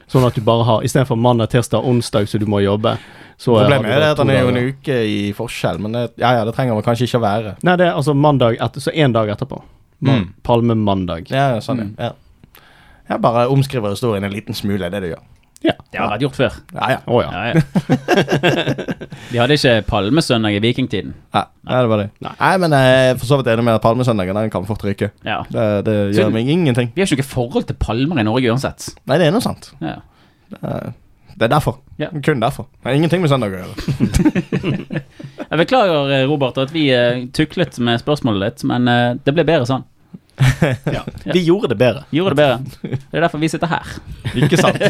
Sånn at du bare har Istedenfor mandag, tirsdag, onsdag så du må jobbe. Så Problemet er det at den er jo en uke i forskjell, men det, ja, ja, det trenger man kanskje ikke å være. Nei, det er altså mandag etter, så én dag etterpå. Man, Mm. Palmemandag. Ja, ja, sånn, Mm. ja. Jeg bare omskriver historien en liten smule, det det du gjør. Ja. Det har vært gjort før. Ja, ja. Oh, ja. Ja, ja. De hadde ikke palmesøndag i vikingtiden. ja. Nei det var det. Nei, men jeg er for så vidt enig med at palmesøndagen den kan fort ryke. Ja. Det, det Så- gjør meg ingenting. Vi har ikke noe forhold til palmer i Norge uansett. Nei, det er noe sant. Ja. Det, det er derfor. Ja. Kun derfor. Det har ingenting med søndag å gjøre. Jeg beklager, eh, Robert, at vi eh, tuklet med spørsmålet ditt, men eh, det ble bedre sånn. Ja. Vi gjorde det bedre. Gjorde det bedre. Det er derfor vi sitter her. Ikke sant?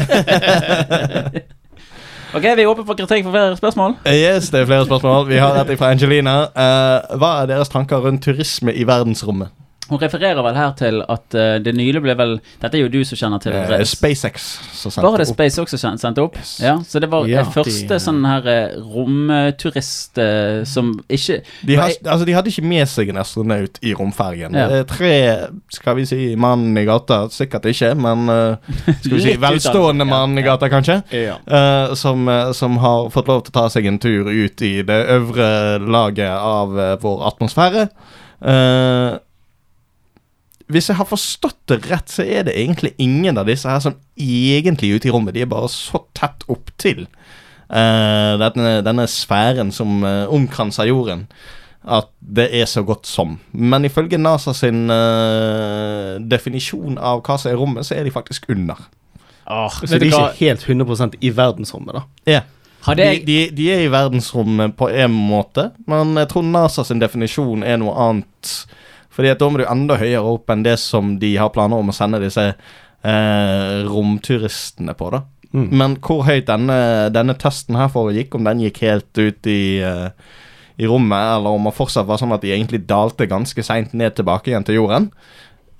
Ok, vi er åpne for kritikk for flere spørsmål. Yes, det er flere spørsmål. Vi har et fra Angelina. Uh, hva er deres tanker rundt turisme i verdensrommet? Hun refererer vel her til at uh, det nylig ble vel Dette er jo du som kjenner til det. SpaceX som sendte Var det opp. Space også sen- sendte opp? Yes. Ja, Så det var Ja, det første de, sånn her eh, romturist uh, som ikke De, har, Nei. altså, de hadde ikke med seg en astronaut i romfergen. Ja. Tre, skal vi si, mann i gata. Sikkert ikke, men skal vi si velstående mann i gata, kanskje. Ja. eh, som, som har fått lov til å ta seg en tur ut i det øvre laget av vår atmosfære. Eh, hvis jeg har forstått det rett, så er det egentlig ingen av disse her som egentlig er ute i rommet. De er bare så tett opptil uh, denne, denne sfæren som uh, omkranser jorden, at det er så godt som. Men ifølge NASA sin uh, definisjon av hva som er rommet, så er de faktisk under. Oh, Så de er ikke helt 100% i verdensrommet, da. Ja. Hadde De, de, de er i verdensrommet på en måte, men jeg tror NASA sin definisjon er noe annet. Fordi at da må du enda høyere opp enn det som de har planer om å sende disse eh, romturistene på, da. Mm. Men hvor høyt denne, denne testen her foregikk, om den gikk helt ut i, eh, i rommet, eller om det fortsatt var sånn at de egentlig dalte ganske seint ned tilbake igjen til jorden,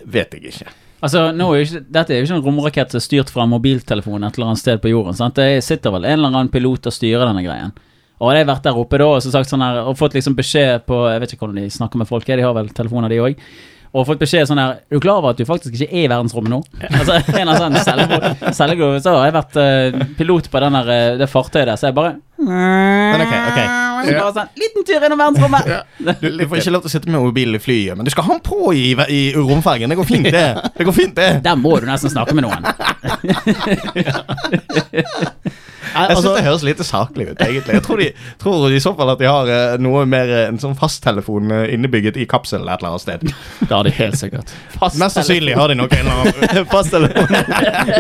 vet jeg ikke. Altså, nå er jo ikke, Dette er jo ikke en romrakett som er styrt fra en mobiltelefon et eller annet sted på jorden. sant? Det sitter vel en eller annen pilot og styrer denne greien. Og hadde jeg vært der oppe da og så sagt sånn her, og fått liksom beskjed på Jeg vet ikke hvordan de snakker med folk, de har vel telefoner, de òg. Og fått beskjed sånn her Er du klar over at du faktisk ikke er i verdensrommet nå? Altså, en av sånne selvgod- selvgod Så har jeg vært uh, pilot på den der, eh, det fartøyet der, så jeg bare Men ok, ok. Så bare sånn, Liten tur innom verdensrommet! Du, du får ikke lov til å sitte med mobilen i flyet, men du skal ha den på i, i romfergen. Det går fint, det. Det går fint, det. Der må du nesten snakke med noen. Jeg synes det høres litt saklig ut, egentlig. Jeg tror, de, tror i så fall at de har eh, noe mer eh, en sånn fasttelefon eh, innebygget i kapselen et eller annet sted. Det har de helt sikkert. Mest sannsynlig har de nok en eller annen Fasttelefon.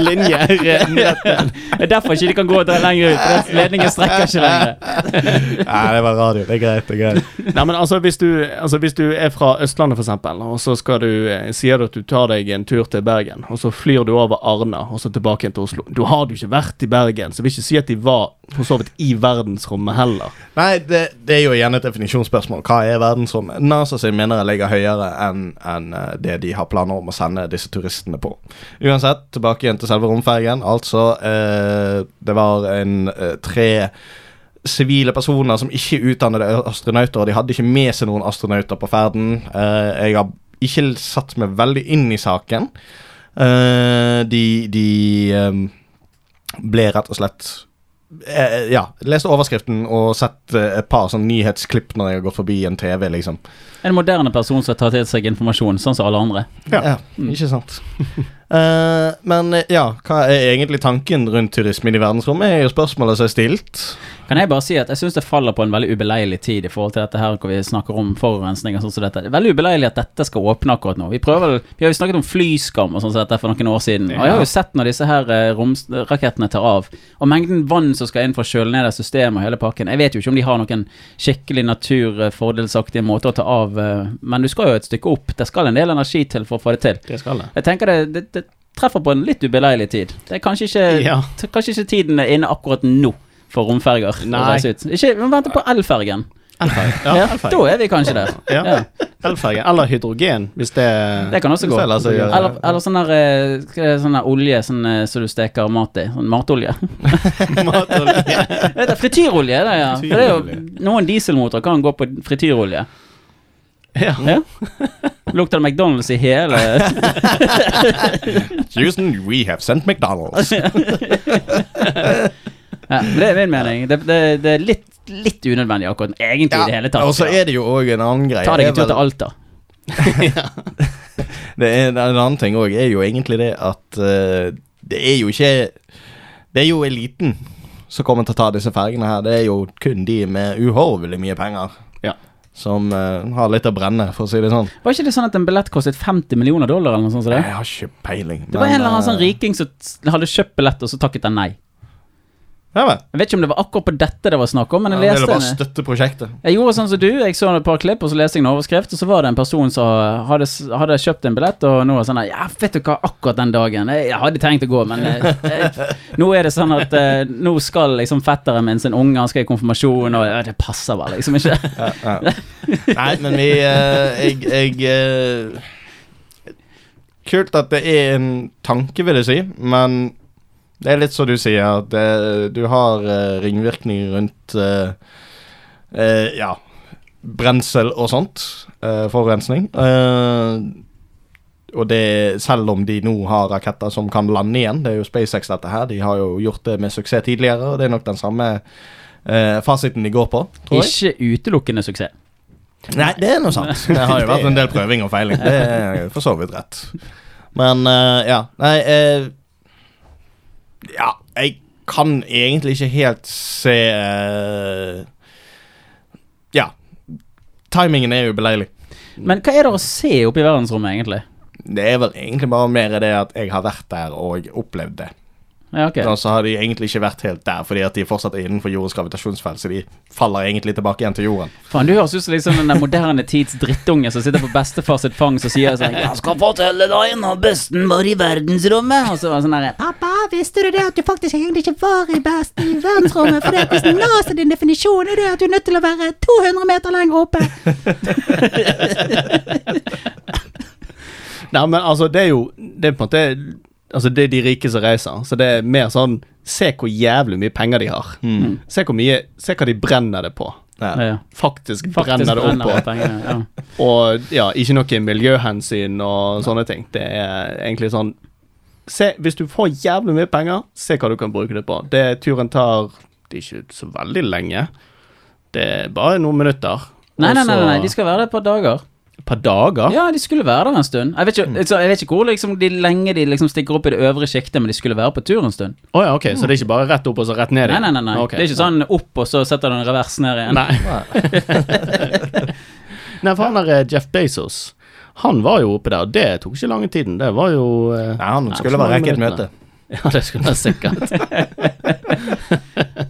Linje. Det er derfor ikke de kan gå dra lenger ut. for Ledningen strekker ikke lenger. Nei, det var radio. Det er greit. det er greit Nei, men altså hvis, du, altså hvis du er fra Østlandet for eksempel, og så skal du, eh, sier du at du tar deg en tur til Bergen, og så flyr du over Arna, og så tilbake igjen til Oslo. Du har du ikke vært i Bergen, så vil ikke si at de var for så vidt i verdensrommet heller. Nei, det, det er jo igjen et definisjonsspørsmål. Hva er verdensrommet? NASA sin mener jeg ligger høyere enn enn, eh, det de har planer om å sende disse turistene på. Uansett, tilbake igjen til selve romfergen. Altså, eh, det var en eh, tre sivile personer som ikke utdannede astronauter, og de hadde ikke med seg noen astronauter på ferden. Eh, jeg har ikke satt meg veldig inn i saken. Eh, de de eh, ble rett og slett Ja, leste overskriften og sett eh, et par sånn nyhetsklipp når jeg har gått forbi en TV, liksom. En moderne person som tar til seg informasjon, sånn som alle andre. Ja, ikke sant. uh, men ja, hva er egentlig tanken rundt turismen i verdensrommet, er jo spørsmålet som er stilt. Kan jeg bare si at jeg syns det faller på en veldig ubeleilig tid i forhold til dette her hvor vi snakker om forurensning og sånn som dette. Det veldig ubeleilig at dette skal åpne akkurat nå. Vi prøver Vi har jo snakket om flyskam og sånn som dette for noen år siden. Og jeg har jo sett når disse her eh, romrakettene tar av, og mengden vann som skal inn for å kjøle ned det systemet og hele pakken. Jeg vet jo ikke om de har noen skikkelig naturfordelsaktige måter å ta av, eh, men du skal jo et stykke opp. Det skal en del energi til for å få det til. Det skal det. Jeg tenker det, det, det treffer på en litt ubeleilig tid. Det er kanskje ikke, Ja. kanskje ikke tiden er inne akkurat nå for romferger. Nei. reise. Ikke, vi venter på elfergen. Ja, Ja, elferge. da er vi kanskje der. Ja. Ja. Elferge. Eller hydrogen, hvis det Det kan også gå. Gjøre. Eller, eller sånn der, eh, sånn der olje som så som du steker mat i. Sånn matolje. matolje. frityrolje, det, ja. For det er jo, noen dieselmotorer kan gå på frityrolje. Ja. Ja. Lukter det McDonald's i hele Houston, we have sent McDonald's. ja, men Det er min mening. Det, det, det er litt, litt unødvendig akkurat egentlig i det hele tatt. og så er det jo òg en annen greie. Ta deg en Det tur til Alta. Det er en annen ting òg, er jo egentlig det at uh, det er jo ikke Det er jo eliten som kommer til å ta disse fergene her. Det er jo kun de med uhorvelig mye penger Ja. Som uh, har litt å brenne, for å si det sånn. Var ikke det sånn at en billett kostet 50 millioner dollar eller noe sånt? som det? Jeg har ikke peiling. Det var en eller annen sånn eh, riking som hadde kjøpt billett, og så takket den nei. Ja. Jeg vet ikke om det var akkurat på dette det var snakk om, men jeg Ja, det leste bare å støtte prosjektet. Jeg gjorde sånn som du, jeg så et par klipp, og så leste jeg en overskrift, og så var det en person som hadde, hadde kjøpt en billett, og nå var sånn Ja, vet du hva, akkurat den dagen Jeg hadde tenkt å gå, men jeg, jeg, nå er det sånn at eh, nå skal liksom fetteren min sin unge, han skal i konfirmasjon, og ja, det passer bare liksom ikke. Ja. Nei, men vi eh, Jeg, jeg eh, Kult at det er en tanke, vil jeg si, men det er litt som du sier, det, du har uh, ringvirkninger rundt uh, uh, Ja, brensel og sånt. forurensning. Og det, selv om de nå har raketter som kan lande igjen, det er jo SpaceX dette her, de har jo gjort det med suksess tidligere, og det er nok den samme fasiten de går på, tror jeg. Ikke utelukkende suksess. Nei, det er noe sant. Det har jo vært en del prøving og feiling. Det er for så vidt rett. Men ja. Nei Ja, jeg kan egentlig ikke helt se eh, Ja. Timingen er jo beleilig. Men hva er det å se oppe i verdensrommet, egentlig? Det er vel egentlig bare mer det at jeg har vært der og opplevd det. Ja, okay. Og så har de egentlig ikke vært helt der, fordi at de fortsatt er innenfor jordens gravitasjonsfelt, så de faller egentlig tilbake igjen til jorden. Faen, du høres ut som liksom den der moderne tids drittunge som sitter på bestefar sitt fang og sier sånn 'Jeg skal fortelle deg når besten var i verdensrommet', og så var sånn herre 'Pappa, visste du det at du faktisk egentlig ikke var i besten i verdensrommet?' For det hvis NASA din definisjon er det at du er nødt til å være 200 meter lenger oppe. Nei, men altså, det er jo Det er på en måte Altså, det er de rike som reiser, så det er mer sånn Se hvor jævlig mye penger de har. Se hvor mye Se hva de brenner det på. Ja. Ja, Faktisk, faktisk brenner det opp på. pengene, ja. Og ja, ikke noe miljøhensyn og sånne ting. Det er egentlig sånn Se, hvis du får jævlig mye penger, se hva du kan bruke det på. Det turen tar Det er ikke så veldig lenge. Det er bare noen minutter. Nei, nei, nei, nei, de skal være der et par dager. Et par dager? Ja, de skulle være der en stund. Jeg vet ikke, altså, jeg vet ikke hvor liksom, de lenge de liksom stikker opp i det øvre sjiktet, men de skulle være på tur en stund. Oh, ja, ok, så det er ikke bare rett opp og så rett ned igjen? nei, nei. nei. Okay. Det er ikke sånn opp, og så setter du en revers ned igjen. Nei. Nei, for han der eh, Jeff Bezos, han var jo oppe der, og det tok ikke lange tiden. Det var jo eh, Nei, han skulle bare rekke et møte. Ja, det skulle han sikkert.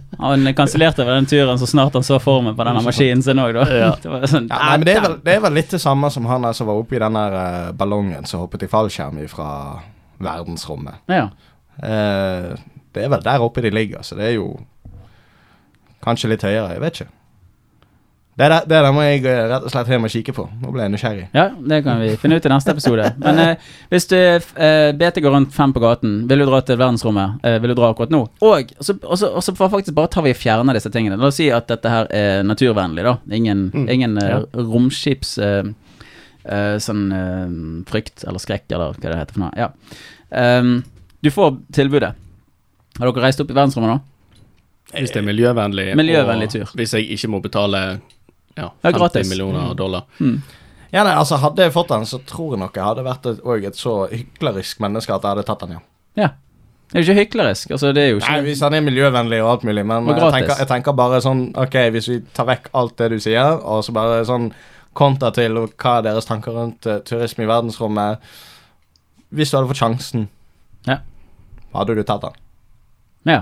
Han kansellerte vel den turen så snart han så formen på denne maskinen sin òg, da. Ja. Det var sånn, Ja, nei, men det er, vel, det er vel litt det samme som han som var oppe i den der eh, ballongen som hoppet i fallskjerm fra verdensrommet. Ja. Eh, det er vel der oppe de ligger, så det er jo kanskje litt høyere. Jeg vet ikke. Det der, det der må jeg eh, rett og slett hjem og kikke på. Nå ble jeg nysgjerrig. ja, det kan vi finne ut i neste episode. Men eh, hvis du eh, BT går rundt fem på gaten, vil du dra til verdensrommet? Eh, vil du dra akkurat nå? Og så og så- og så faktisk bare tar vi og fjerner disse tingene. La oss si at dette her er naturvennlig, da. Ingen, ingen ja. romskips eh, eh, sånn eh, frykt eller skrekk, eller hva det heter for noe. Ja. Um, du får tilbudet. Har dere reist opp i verdensrommet nå? Hvis det er miljøvennlig, Miljøvennlig og tur. hvis jeg ikke må betale ja, Ja, 50 gratis. millioner dollar. Ja, nei, altså Hadde jeg fått den, så tror jeg nok jeg hadde vært et, et så hyklerisk menneske at jeg hadde tatt den, ja. Ja. Det er jo ikke hyklerisk. Altså, det er jo ikke Nei, Hvis han er miljøvennlig og alt mulig, men jeg tenker, jeg tenker bare sånn Ok, hvis vi tar vekk alt det du sier, og så bare sånn kontra til hva er deres tanker rundt uh, turisme i verdensrommet Hvis du hadde fått sjansen, Ja. hadde du tatt den? Ja.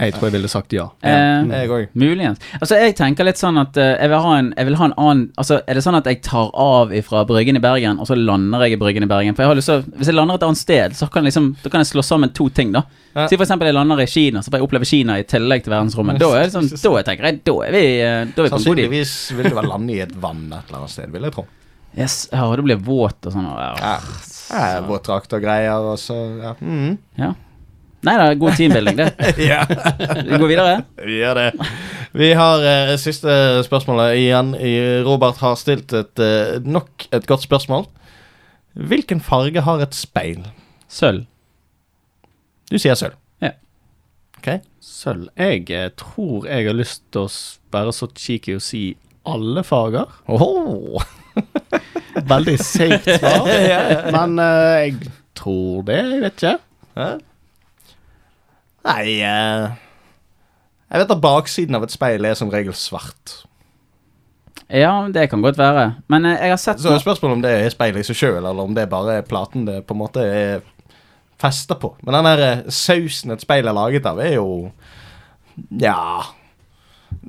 Jeg tror jeg ville sagt ja. Eh, Jeg òg. Muligens. Altså, jeg tenker litt sånn at eh, jeg, vil ha en, jeg vil ha en annen Altså, er det sånn at jeg tar av fra Bryggen i Bergen, og så lander jeg i Bryggen i Bergen? For jeg har lyst til å Hvis jeg lander et annet sted, så kan, jeg liksom, da kan jeg slå sammen to ting, da. Ja. Si for eksempel jeg lander i Kina, så får jeg oppleve Kina i tillegg til verdensrommet. Da er det sånn Da tenker jeg Da er vi, eh, da er vi på en god deal. Sannsynligvis vil du vel lande i et vann et eller annet sted, vil jeg tro. Yes, ja, og det blir våt og sånn. Ja. Ja, Våtdrakt og greier, og så Ja. Mm. ja. Nei da, god teambuilding, det. ja. Vi går videre. Vi gjør det. Vi har eh, siste spørsmålet igjen. Robert har stilt et, eh, nok et godt spørsmål. Hvilken farge har et speil? Sølv. Du sier sølv. Ja. Ok. Sølv. Jeg eh, tror jeg har lyst til å være så cheeky og si alle farger. Oho. Veldig safe svar. Men eh, jeg tror det, jeg vet ikke. Hæ? Nei eh, Jeg vet at baksiden av et speil er som regel svart. Ja, det kan godt være. Men eh, jeg har sett Så er spørsmålet om det er speilet i seg sjøl, eller om det bare er platen det på en måte er festa på. Men den der eh, sausen et speil er laget av, er jo Ja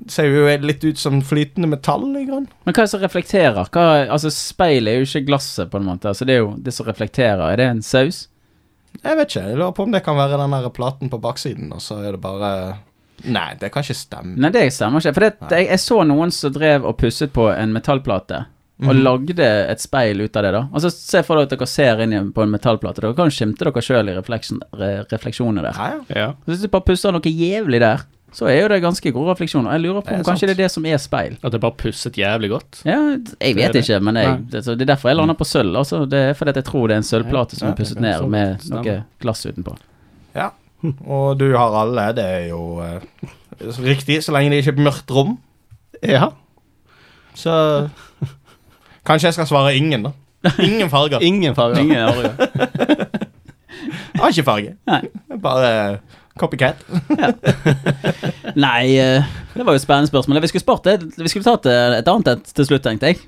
Ser jo litt ut som flytende metall, i grunnen. Men hva er det som reflekterer? Hva, altså Speil er jo ikke glasset, på en måte. Altså Det er jo det som reflekterer. Er det en saus? Jeg vet ikke. Jeg lurer på om det kan være den der platen på baksiden, og så er det bare Nei, det kan ikke stemme. Nei, det stemmer ikke. For det, jeg, jeg så noen som drev og pusset på en metallplate. Og mm. lagde et speil ut av det, da. Altså Se for dere at dere ser inn på en metallplate. Dere kan skimte dere sjøl i refleksjonene der. Ja, ja. Ja. Så Hvis du bare pusser noe jævlig der, så er jo det ganske gode refleksjoner. Jeg lurer på Det er om kanskje sant. det er det som er speil. At det bare pusset jævlig godt. Ja, jeg vet det. ikke, men jeg, det, så det er derfor jeg lander på sølv. Altså, det er fordi at jeg tror det er en sølvplate som Ja, er pusset ned så med noe glass utenpå. ja. Og du har alle. Det er jo eh, riktig, så lenge det ikke er mørkt rom. Ja. Så Kanskje jeg skal svare ingen, da. Ingen farger. Ingen farger. Ingen farger. Har ikke farge. Nei. Bare copycat. Nei, eh, det var jo et spennende spørsmål. Vi skulle spart det. Vi skulle tatt eh, et annet et til slutt, tenkte jeg.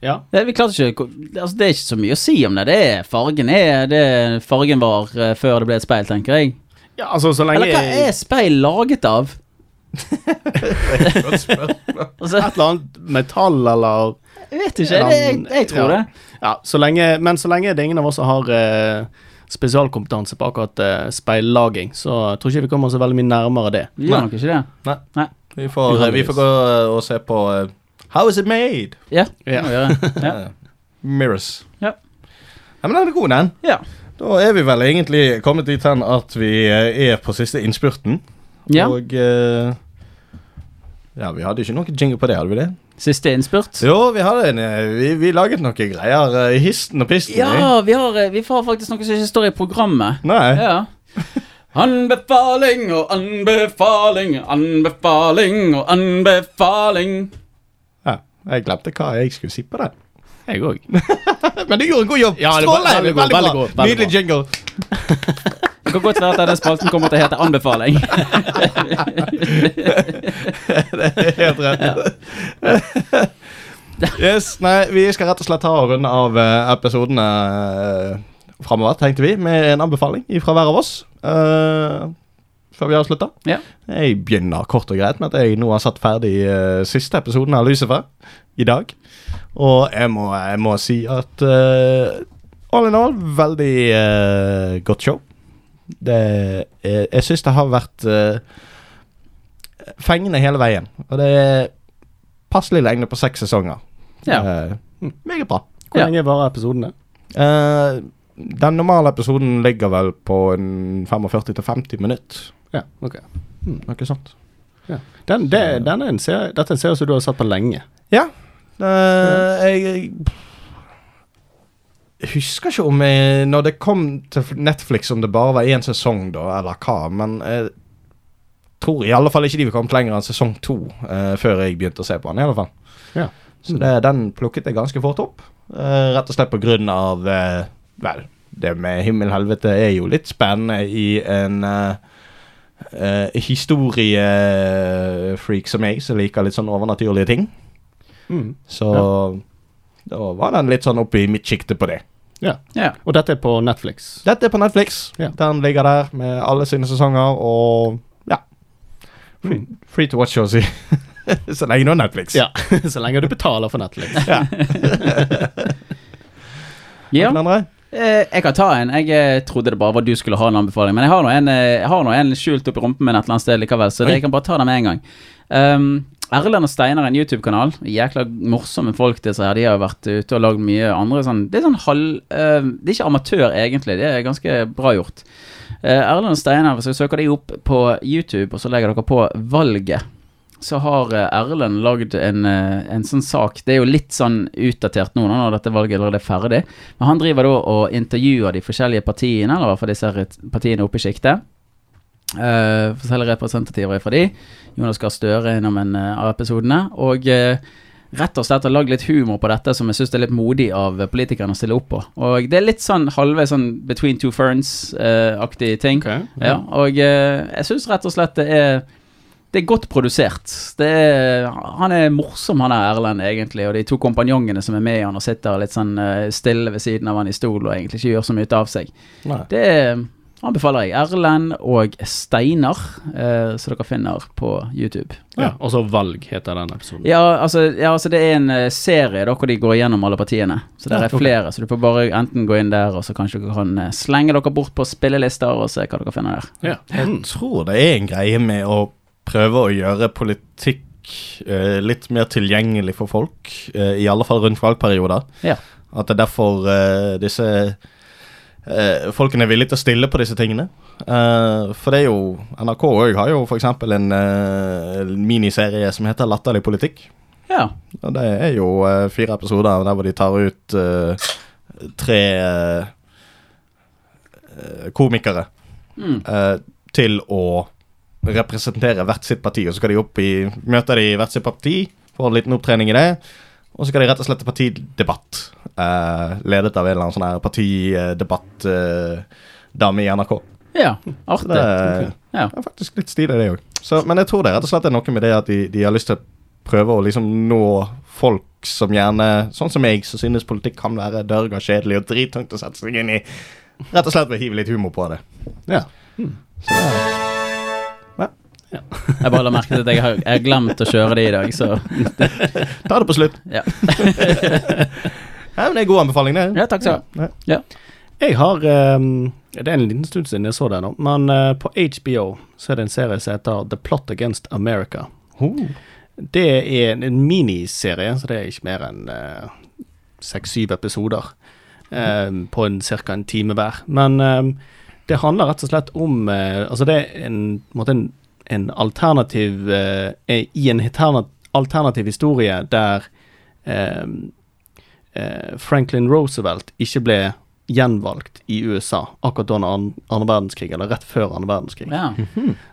Ja. Det, vi klarte ikke altså, Det er ikke så mye å si om det. Det er fargen er det fargen var eh, før det ble et speil, tenker jeg. ja, altså så lenge Eller hva er speil laget av? Godt spørsmål. Altså, Et eller annet metall eller jeg vet ikke. Eller, jeg, jeg tror Ja. det. Ja, så lenge, men så lenge det er ingen av oss som har eh, spesialkompetanse på akkurat uh, speillaging, så jeg tror ikke vi kommer så veldig mye nærmere det. Vi gjør nok ikke det. Vi får, vi får gå og se på uh, How is it made? Ja, Yeah. Yeah. Eh, Mirrors. Ja. ja. Men den er god, den. ja. Da er vi vel egentlig kommet dit hen at vi eh, er på siste innspurten. ja. Og eh, Ja, vi hadde ikke noe jingle på det, hadde vi det? Siste innspurt. Jo, vi har en eh, Vi, vi laget noen greier. eh, Histen og pisten. Ja, vi har, eh, vi har, faktisk noe som ikke står i programmet. Nei. Ja. Anbefaling og anbefaling, anbefaling og anbefaling. Ja, jeg glemte hva jeg skulle si på den. Jeg òg. Men du gjorde en god jobb. Ja, Strålende. veldig veldig, veldig bra. god, veldig Nydelig jingle. Det kan godt være at denne spalten kommer til å hete Anbefaling. det er Helt rett. yes, nei, vi skal rett og slett ta og runde av eh, episodene uh, framover, tenkte vi, med en anbefaling fra hver av oss. Uh, før vi avslutter. Ja. Jeg begynner kort og greit med at jeg nå har satt ferdig uh, siste episoden av Lucifer i dag. Og jeg må, jeg må si at uh, all in all, veldig eh, godt show. Det, er- jeg syns det har vært eh, fengende hele veien. Og det er passelig lengde på seks sesonger. Ja. Uh, meget bra. Hvor Ja. lenge varer episodene? Uh, den normale episoden ligger vel på en 45-50 minutter. Ja, ok. Noe sånt. Den, det, den er en serie, dette er en serie som du har sett på lenge. Ja. Jeg, jeg husker ikke om jeg, Når det kom til Netflix, om det bare var én sesong, da, eller hva. Men jeg tror i alle fall ikke de var kommet lenger enn sesong to eh, før jeg begynte å se på den. i alle fall Ja. Så det, den plukket jeg ganske fort opp. eh, rett og slett på grunn av eh, Vel, det med himmel-helvete er jo litt spennende i en uh, historiefreak som jeg, som liker litt sånn overnaturlige ting. Mm. Så da var den litt sånn oppe i mitt sjikte på det. Ja. Ja. Og dette er på Netflix. Dette er på Netflix. Ja. Den ligger der med alle sine sesonger, og ja. Free, free to watch, å si. Så lenge du har Netflix. Ja, så lenge du betaler for Netflix. ja. Ja. Andre? Eh, jeg kan ta en. Jeg eh, trodde det bare var du skulle ha en anbefaling, men jeg har nå en, eh, har nå en skjult oppi rumpen min et eller annet sted likevel, så det, jeg kan bare ta den med en gang. Um, Erlend og Steinar en YouTube-kanal. Jækla morsomme folk, disse her. De har vært ute og lagd mye andre sånn Det er sånn halv uh, Det er ikke amatør, egentlig. Det er ganske bra gjort. Uh, Erlend og Steinar, hvis dere søker de opp på YouTube, og så legger dere på Valget, så har eh, Erlend lagd en, en sånn sak Det er jo litt sånn utdatert nå når dette valget allerede er ferdig. Men han driver da og intervjuer de forskjellige partiene, eller i hvert fall disse partiene oppe i sjiktet. Uh, forskjellige representativer fra de. Jonas Gahr Støre innom en uh, av episodene. Og uh, rett og slett har lagd litt humor på dette som jeg syns er litt modig av politikerne å stille opp på. Og det er litt sånn halvveis sånn Between Two Ferns-aktig ting. Ok, Ja, og eh, jeg syns rett og slett det er det er godt produsert. Det er, han er morsom, han er Erlend, egentlig. Og de to kompanjongene som er med han og sitter litt sånn eh, stille ved siden av han i stol og egentlig ikke gjør så mye ut av seg. Nei. Det anbefaler jeg. Erlend og Steinar, eh, som dere finner på YouTube. Ja, og så Valg heter den episoden. Ja altså, ja, altså det er en eh, serie da, hvor de går gjennom alle partiene. Så der Ja, er flere, så du får bare enten gå inn der, og så kanskje dere kan eh, slenge dere bort på spillelister og se hva dere finner der. Ja. Jeg tror det er en greie med å prøve å gjøre politikk eh, litt mer tilgjengelig for folk, eh, i alle fall rundt valgperioder. Ja. At det er derfor eh, disse eh, folkene er villige til å stille på disse tingene. Eh, for det er jo NRK òg har jo f.eks. en eh, miniserie som heter Latterlig politikk. Ja. Og det er jo eh, fire episoder der hvor de tar ut eh, tre eh, komikere Mm. eh, til å representere hvert sitt parti. Og så skal de opp i Møter de hvert sitt parti, får en liten opptrening i det. Og så skal de rett og slett til partidebatt, eh, ledet av en eller annen sånn her partidebattdame i NRK. ja. Artig. det er, Ja. det er faktisk litt stilig, det òg. Men jeg tror det rett og slett er noe med det at de, de har lyst til å prøve å liksom nå folk som gjerne, sånn som meg, som synes politikk kan være dørga kjedelig og drittungt å sette seg inn i. Rett og slett ved å hive litt humor på det. Ja Så Ja. Jeg bare la merke til at jeg har, jeg har glemt å kjøre det i dag, så Ta det på slutt. ja. Ja, men det er en god anbefaling, det. ja takk skal du ha. Jeg har um, Det er en liten stund siden jeg så det nå, men uh, på HBO så er det en serie som heter The Plot Against America. Oh. Det er en, en miniserie, så det er ikke mer enn seks-syv episoder. Um, på en ca. en time hver. Men um, det handler rett og slett om uh, Altså, det er en, en måte en, en alternativ eh, I en alternativ historie der ehm, eh, Franklin Roosevelt ikke ble gjenvalgt i USA akkurat da under andre verdenskrig, eller rett før andre verdenskrig. Ja.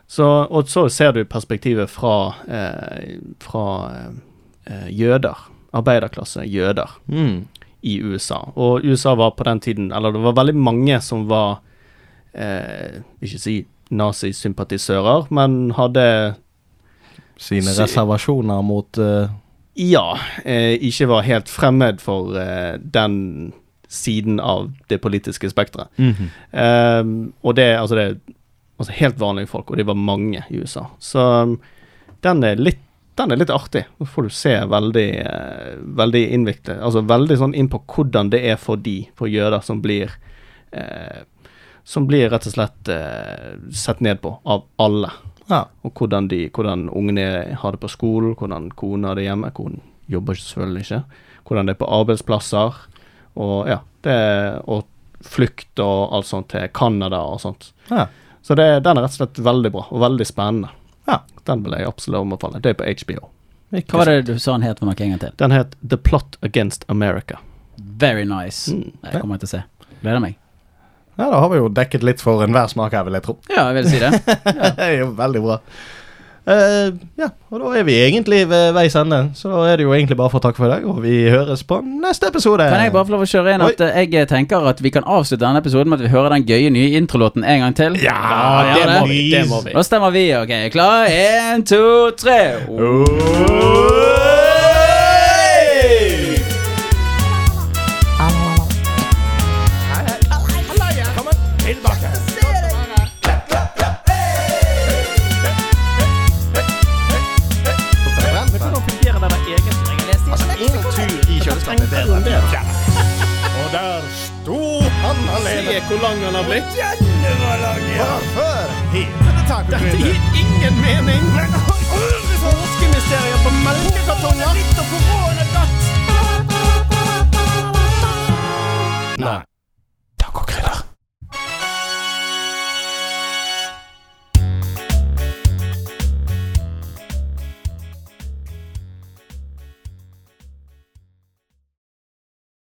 Så, og så ser du perspektivet fra, eh, fra eh, jøder, arbeiderklasse jøder, Mm. i USA. Og USA var på den tiden Eller det var veldig mange som var eh, Ikke si nazisympatisører, men hadde Sine reservasjoner mot uh... Ja, eh, ikke var helt fremmed for eh, den siden av det politiske spekteret. Mm -hmm. eh, og det, altså det er altså helt vanlige folk, og de var mange i USA. Så um, den er litt den er litt artig. Nå får du se veldig eh, veldig innviklet Altså veldig sånn inn på hvordan det er for de, for jøder, som blir eh, Som blir rett og slett eh, sett ned på av alle. Ja. Og hvordan, de, hvordan ungene har det på skolen, hvordan kona har det hjemme. Konen jobber selvfølgelig ikke. Hvordan det er på arbeidsplasser. Og ja, det og flukt og alt sånt til Canada og sånt. Ja. Så det, den er rett og slett veldig bra, og veldig spennende. Ja. Den vil jeg absolutt anbefale. Det er på HBO. Hva var det du sa den het for noe en gang til? Den het The Plot Against America. Very nice. Mm. Jeg kommer til å se. Gleder meg. Ja, da har vi jo dekket litt for enhver smak her, vil jeg tro. Ja, jeg vil si det. Det er jo veldig bra. Uh, ja, og da er vi egentlig ved veis ende. Så da er det jo egentlig bare for å takke for i dag, og vi høres på neste episode. Kan jeg bare få lov å kjøre inn at eh, jeg tenker at vi kan avslutte denne episoden med at vi hører den gøye nye introlåten en gang til? Ja, Ja, det det. må vi. Det må vi. Nå stemmer vi. Ok, klar? Én, to, tre. Tilbake. Han har blitt. Før. Dette gir ingen mening! Påskemysterier på melkekartonger! Nei.